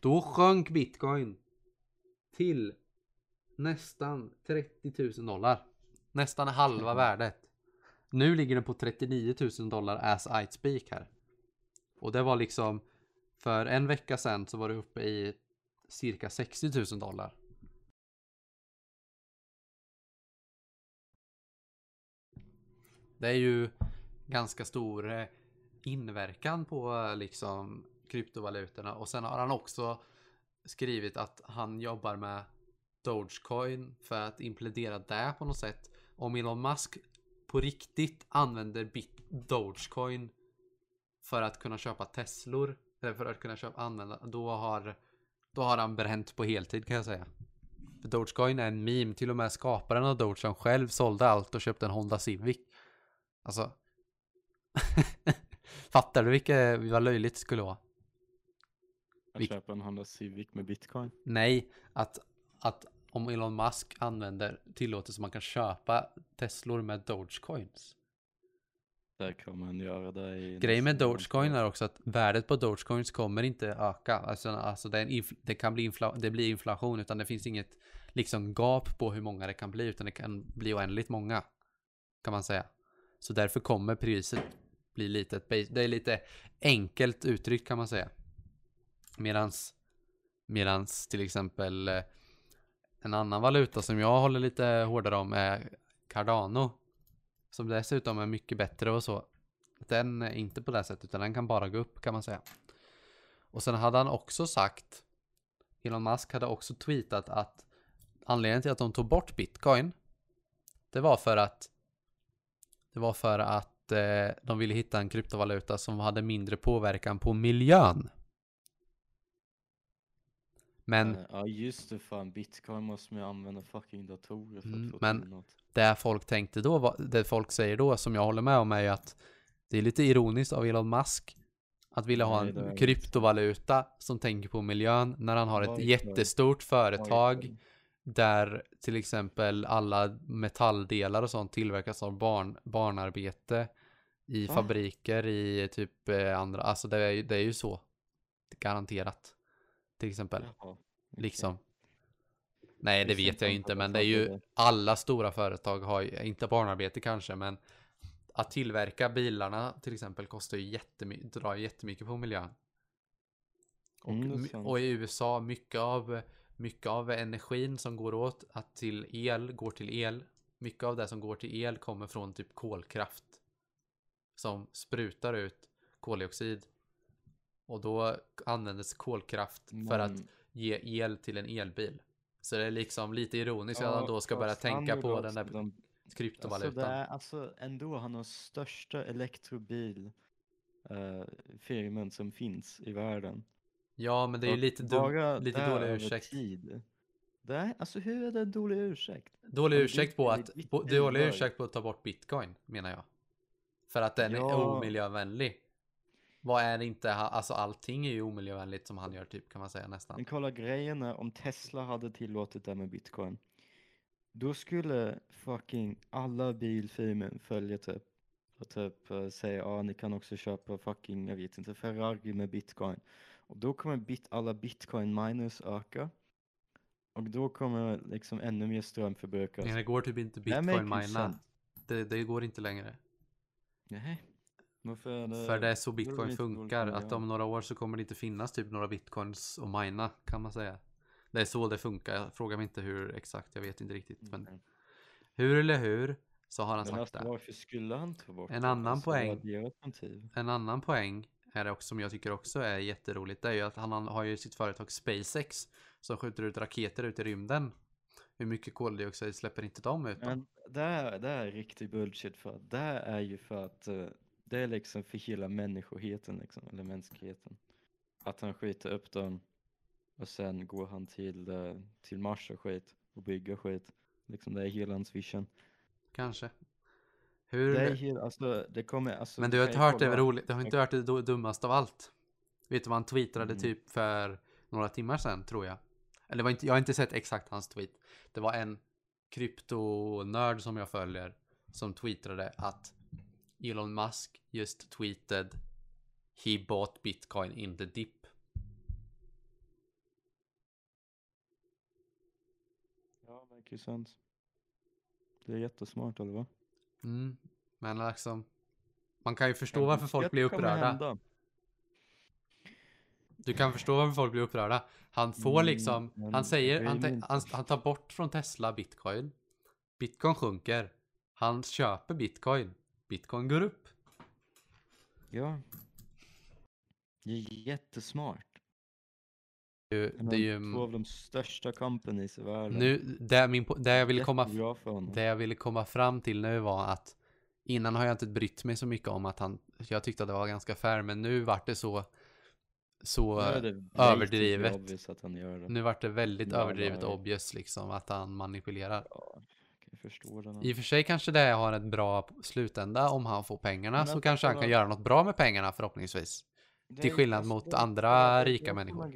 Speaker 1: Då sjönk bitcoin till nästan 30 000 dollar. Nästan halva <laughs> värdet. Nu ligger den på 39 000 dollar as I speak här. Och det var liksom för en vecka sedan så var det uppe i cirka 60 000 dollar. Det är ju ganska stor eh, inverkan på eh, liksom kryptovalutorna och sen har han också skrivit att han jobbar med Dogecoin för att implementera det på något sätt. Om Elon Musk på riktigt använder bit Dogecoin för att kunna köpa Teslor eller för att kunna köpa använda då har då har han bränt på heltid kan jag säga. För Dogecoin är en meme, till och med skaparen av Dogecoin själv sålde allt och köpte en Honda Civic. Alltså. <laughs> Fattar du vilka, vad löjligt det skulle vara?
Speaker 2: Att köpa en Honda Civic med bitcoin.
Speaker 1: Nej, att, att om Elon Musk använder tillåter så man kan köpa Teslor med Dogecoins.
Speaker 2: Där kommer han göra det i
Speaker 1: Grejen med Dogecoin är också att värdet på Dogecoins kommer inte öka. Alltså, alltså det, det kan bli, infla- det blir inflation utan det finns inget liksom gap på hur många det kan bli utan det kan bli oändligt många. Kan man säga. Så därför kommer priset bli lite, det är lite enkelt uttryckt kan man säga. Medans, medans till exempel eh, en annan valuta som jag håller lite hårdare om är Cardano. Som dessutom är mycket bättre och så. Den är inte på det sättet utan den kan bara gå upp kan man säga. Och sen hade han också sagt Elon Musk hade också tweetat att anledningen till att de tog bort bitcoin det var för att det var för att eh, de ville hitta en kryptovaluta som hade mindre påverkan på miljön. Men
Speaker 2: Eh, Ja just det fan, bitcoin måste man ju använda fucking datorer för
Speaker 1: Mm,
Speaker 2: att få
Speaker 1: men-
Speaker 2: något.
Speaker 1: det folk tänkte då, det folk säger då, som jag håller med om är ju att det är lite ironiskt av Elon Musk att vilja ha en kryptovaluta som tänker på miljön när han har ett jättestort företag? Där till exempel alla metalldelar och sånt tillverkas av barn, barnarbete i
Speaker 2: Va?
Speaker 1: fabriker i typ eh, andra, alltså det är, ju- det är ju så. Garanterat. Till exempel.
Speaker 2: Jaha, okej.
Speaker 1: Liksom. Nej, det vet jag inte, men
Speaker 2: det
Speaker 1: är ju alla stora företag har ju, inte barnarbete kanske, men att tillverka bilarna till exempel kostar ju jättemycket, drar jättemycket på miljön. Och,
Speaker 2: Mm,
Speaker 1: och i USA, mycket av, mycket av energin som går åt att till el, går till el. Mycket av det som går till el kommer från typ kolkraft. Som sprutar ut koldioxid. Och då användes kolkraft för att
Speaker 2: Men-
Speaker 1: ge el till en elbil. Så det är liksom lite ironiskt att
Speaker 2: Ja,
Speaker 1: han då ska börja tänka på den där
Speaker 2: de- Alltså
Speaker 1: kryptovalutan.
Speaker 2: det är alltså ändå han har största elektrobil eh, firman som finns i världen.
Speaker 1: Ja, men det är ju lite, dum, lite dålig ursäkt.
Speaker 2: Tid. Är, alltså hur är det en dålig ursäkt?
Speaker 1: Dålig ursäkt på att, på, dålig ursäkt på att ta bort bitcoin, menar jag. För att den är
Speaker 2: Ja.
Speaker 1: omiljövänlig. Vad är det inte, alltså allting är ju omiljövänligt som han gör typ kan man säga nästan.
Speaker 2: Men kolla grejen är om Tesla hade tillåtit det med bitcoin. Då skulle fucking alla bilfirmor följa typ och typ eh, säga ja ni kan också köpa fucking jag vet inte Ferrari med bitcoin. Och då kommer bit, alla bitcoin miners öka. Och då kommer liksom ännu mer ström förbrukas.
Speaker 1: Men det går typ inte bitcoin mina. Det, det går inte längre.
Speaker 2: Nej. Det?
Speaker 1: För det är så
Speaker 2: det
Speaker 1: bitcoin
Speaker 2: dåligt
Speaker 1: funkar. Att om några år så kommer det inte finnas typ några bitcoins att mina kan man säga. Det är så det funkar. Fråga mig inte hur exakt, jag vet inte riktigt. Men
Speaker 2: Nej.
Speaker 1: hur eller hur så har han
Speaker 2: Men
Speaker 1: sagt
Speaker 2: alltså,
Speaker 1: det.
Speaker 2: varför skulle han ta bort
Speaker 1: En
Speaker 2: det?
Speaker 1: annan
Speaker 2: Alltså,
Speaker 1: poäng. En annan poäng är det också, som jag tycker också är jätteroligt. Det är ju att han har ju sitt företag SpaceX som skjuter ut raketer ut i rymden. Hur mycket koldioxid släpper inte de ut?
Speaker 2: Men det är, det är riktig bullshit för det är ju för att eh, det är liksom för hela människoheten liksom, eller mänskligheten. Att han skjuter upp dem och sen går han till, eh, till Mars och skit och bygger skit. Liksom det är hela hans vision.
Speaker 1: Kanske. Hur...
Speaker 2: Det är alltså det kommer, alltså
Speaker 1: Men du har inte
Speaker 2: ju
Speaker 1: hört det roligt, du har inte hört det dummaste av allt. Vet du vad han tweetade
Speaker 2: Mm.
Speaker 1: typ för några timmar sedan tror jag. Eller var inte, jag har inte sett exakt hans tweet. Det var en kryptonörd som jag följer som tweetade att Elon Musk just tweeted He bought bitcoin in the dip.
Speaker 2: Ja, makes sense. Det är jättesmart eller vad?
Speaker 1: Mm. Men liksom man kan ju förstå
Speaker 2: Men
Speaker 1: varför folk blir upprörda. Du kan förstå varför folk blir upprörda. Han får
Speaker 2: Mm,
Speaker 1: liksom, han säger, han, han, han tar bort från Tesla bitcoin. Bitcoin sjunker. Han köper bitcoin. Bitcoin går upp.
Speaker 2: Ja. Det är jättesmart.
Speaker 1: Ju- Det är ju,
Speaker 2: Två av de största companies i världen.
Speaker 1: nu, det, min, det jag ville komma, det jag ville komma fram till nu var att innan har jag inte brytt mig så mycket om att han, jag tyckte att det var ganska fair, men nu vart det så, så,
Speaker 2: det
Speaker 1: överdrivet.
Speaker 2: det.
Speaker 1: nu vart det väldigt
Speaker 2: Ja,
Speaker 1: överdrivet
Speaker 2: nej.
Speaker 1: obvious liksom att han manipulerar.
Speaker 2: Ja.
Speaker 1: I och för sig kanske det har en bra slutända om han får pengarna
Speaker 2: Men
Speaker 1: så kanske han kan göra något bra med pengarna förhoppningsvis. Till skillnad mot andra rika människor.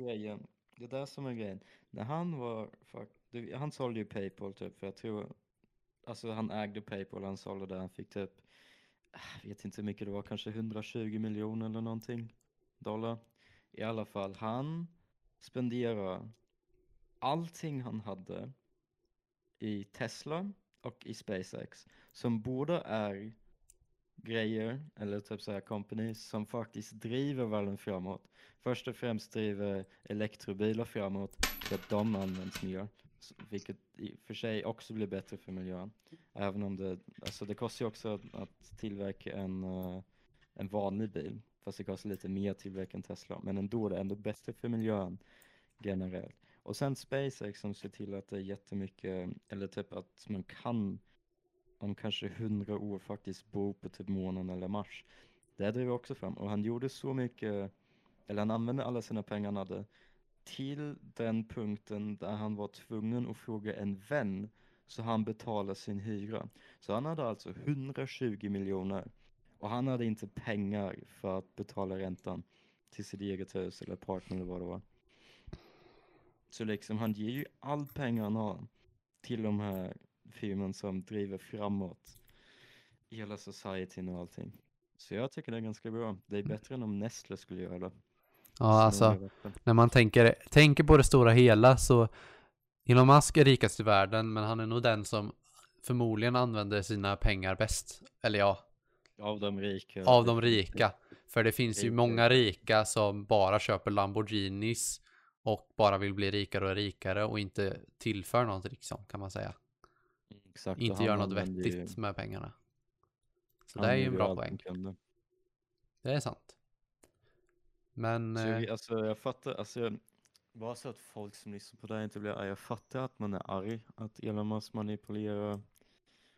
Speaker 2: Det är det som är grejen. När han var, fuck, det, han sålde ju Paypal typ, för jag tror, alltså han ägde Paypal, han sålde det, han fick typ, äh, jag vet inte hur mycket det var, kanske 120 miljoner eller någonting dollar. I alla fall, han spenderar allting han hade i Tesla och i SpaceX, som båda är grejer, eller typ såhär companies som faktiskt driver världen framåt. Först och främst driver elektrobilar framåt för att de används mer. Vilket i och för sig också blir bättre för miljön. Även om det, alltså det kostar ju också att, tillverka en, eh, en vanlig bil. Fast det kostar lite mer att tillverka en Tesla. Men ändå, det är ändå bättre för miljön generellt. Och sen SpaceX som ser till att det är jättemycket, eller typ att man kan om kanske hundra år faktiskt bo på typ månen eller Mars. Det driver också fram och han gjorde så mycket, eller han använde alla sina pengar han hade till den punkten där han var tvungen att fråga en vän så han betalade sin hyra. Så han hade alltså 120 miljoner och han hade inte pengar för att betala räntan till sitt eget hus eller partner eller vad det var. Så liksom han ger ju all pengar han har till de här firman som driver framåt hela societyn och allting. Så jag tycker det är ganska bra. Det är bättre än om Nestle skulle göra det.
Speaker 1: Ja, alltså när man tänker, tänker på det stora hela så Elon Musk är rikast i världen men han är nog den som förmodligen använder sina pengar bäst. Eller ja,
Speaker 2: Av de rika.
Speaker 1: av de rika. För det finns ju många rika som bara köper Lamborghinis och bara vill bli rikare och rikare och inte tillför något liksom kan man säga.
Speaker 2: Exakt,
Speaker 1: Inte gör något
Speaker 2: använder ju-
Speaker 1: vettigt med pengarna. Så det är ju en bra poäng. Det är sant. Men
Speaker 2: Så
Speaker 1: eh,
Speaker 2: jag, alltså jag fattar, alltså jag, bara så att folk som lyssnar på det här inte blir arga. Jag fattar att man är arg att Elon Musk manipulerar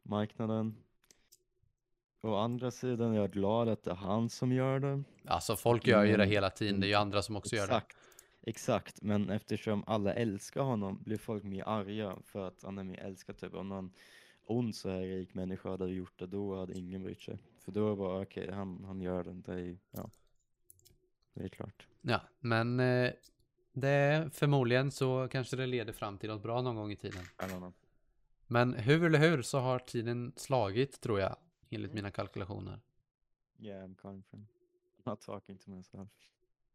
Speaker 2: marknaden. Å andra sidan, jag är glad att det är han som gör det.
Speaker 1: alltså folk gör ju det hela tiden. Det är ju andra som också gör det.
Speaker 2: Exakt, exakt, men eftersom alla älskar honom blir folk mer arga för att han är mer älskad. Typ om någon ond så här rik människa hade gjort det, då hade ingen brytt sig. För då var okej, han, han gör det, det är ja. Det är klart.
Speaker 1: Ja, men eh, det förmodligen så kanske det leder fram till något bra någon gång i tiden. Men hur eller hur så har tiden slagit tror jag. Enligt
Speaker 2: Mm.
Speaker 1: mina kalkylationer.
Speaker 2: Yeah, I'm confident. I'm not talking to myself.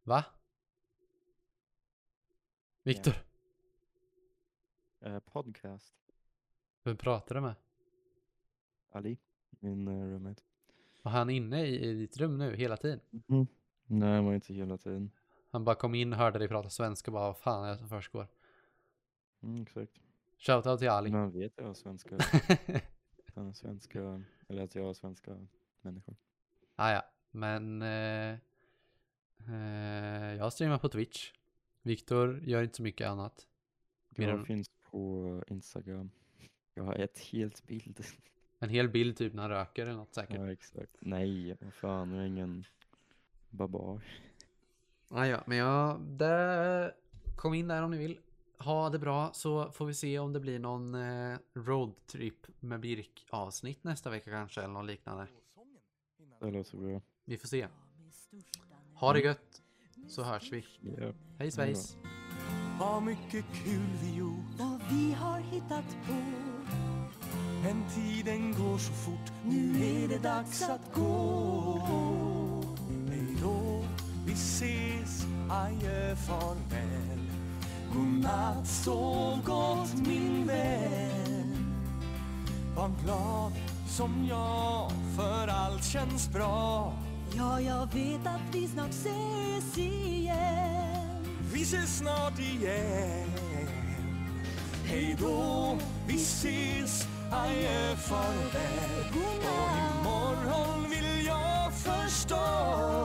Speaker 1: Va? Viktor,
Speaker 2: Eh, podcast.
Speaker 1: vem pratar du med?
Speaker 2: Ali, min uh, roommate.
Speaker 1: Var han inne i, i ditt rum nu hela tiden?
Speaker 2: Nej, han var inte hela tiden.
Speaker 1: Han bara kom in, hörde dig prata svenska och bara vad fan är det som försiggår?
Speaker 2: Mm, exakt.
Speaker 1: Shoutout till Ali.
Speaker 2: Man vet jag har svenska, <laughs> han är svenska, eller att jag har svenska människor.
Speaker 1: ah, ja, men eh, eh, jag streamar på Twitch. Viktor gör inte så mycket annat.
Speaker 2: Jag
Speaker 1: än
Speaker 2: finns på Instagram. Jag har ett helt bild.
Speaker 1: en hel bild typ när han röker eller något säkert.
Speaker 2: Ja, exakt. Nej, vad fan, jag är ingen barbar.
Speaker 1: Ah, ja, men ja, det... kom in där om ni vill. Ha det bra så får vi se om det blir någon eh, roadtrip med Birk avsnitt nästa vecka kanske eller något liknande.
Speaker 2: Det låter bra.
Speaker 1: Vi får se. Ha det gött så hörs vi.
Speaker 2: Ja.
Speaker 1: Hej svejs!
Speaker 3: Vad mycket kul vi gjort
Speaker 4: Vad vi har hittat på
Speaker 3: Men tiden går så fort Nu är det dags att gå vi ses, adjö, farväl Godnatt, sov gott min vän Var glad som jag, för allt känns bra?
Speaker 4: Ja, jag vet att vi snart ses igen.
Speaker 3: Vi ses snart igen. Hej då, vi ses, adjö, farväl Och imorgon vill jag förstås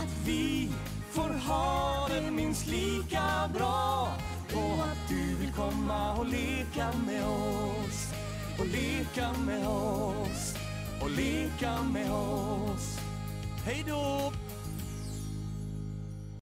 Speaker 3: att vi får ha det minst lika bra. Och att du vill komma och leka med oss. Och leka med oss. Och leka med oss. Hej då!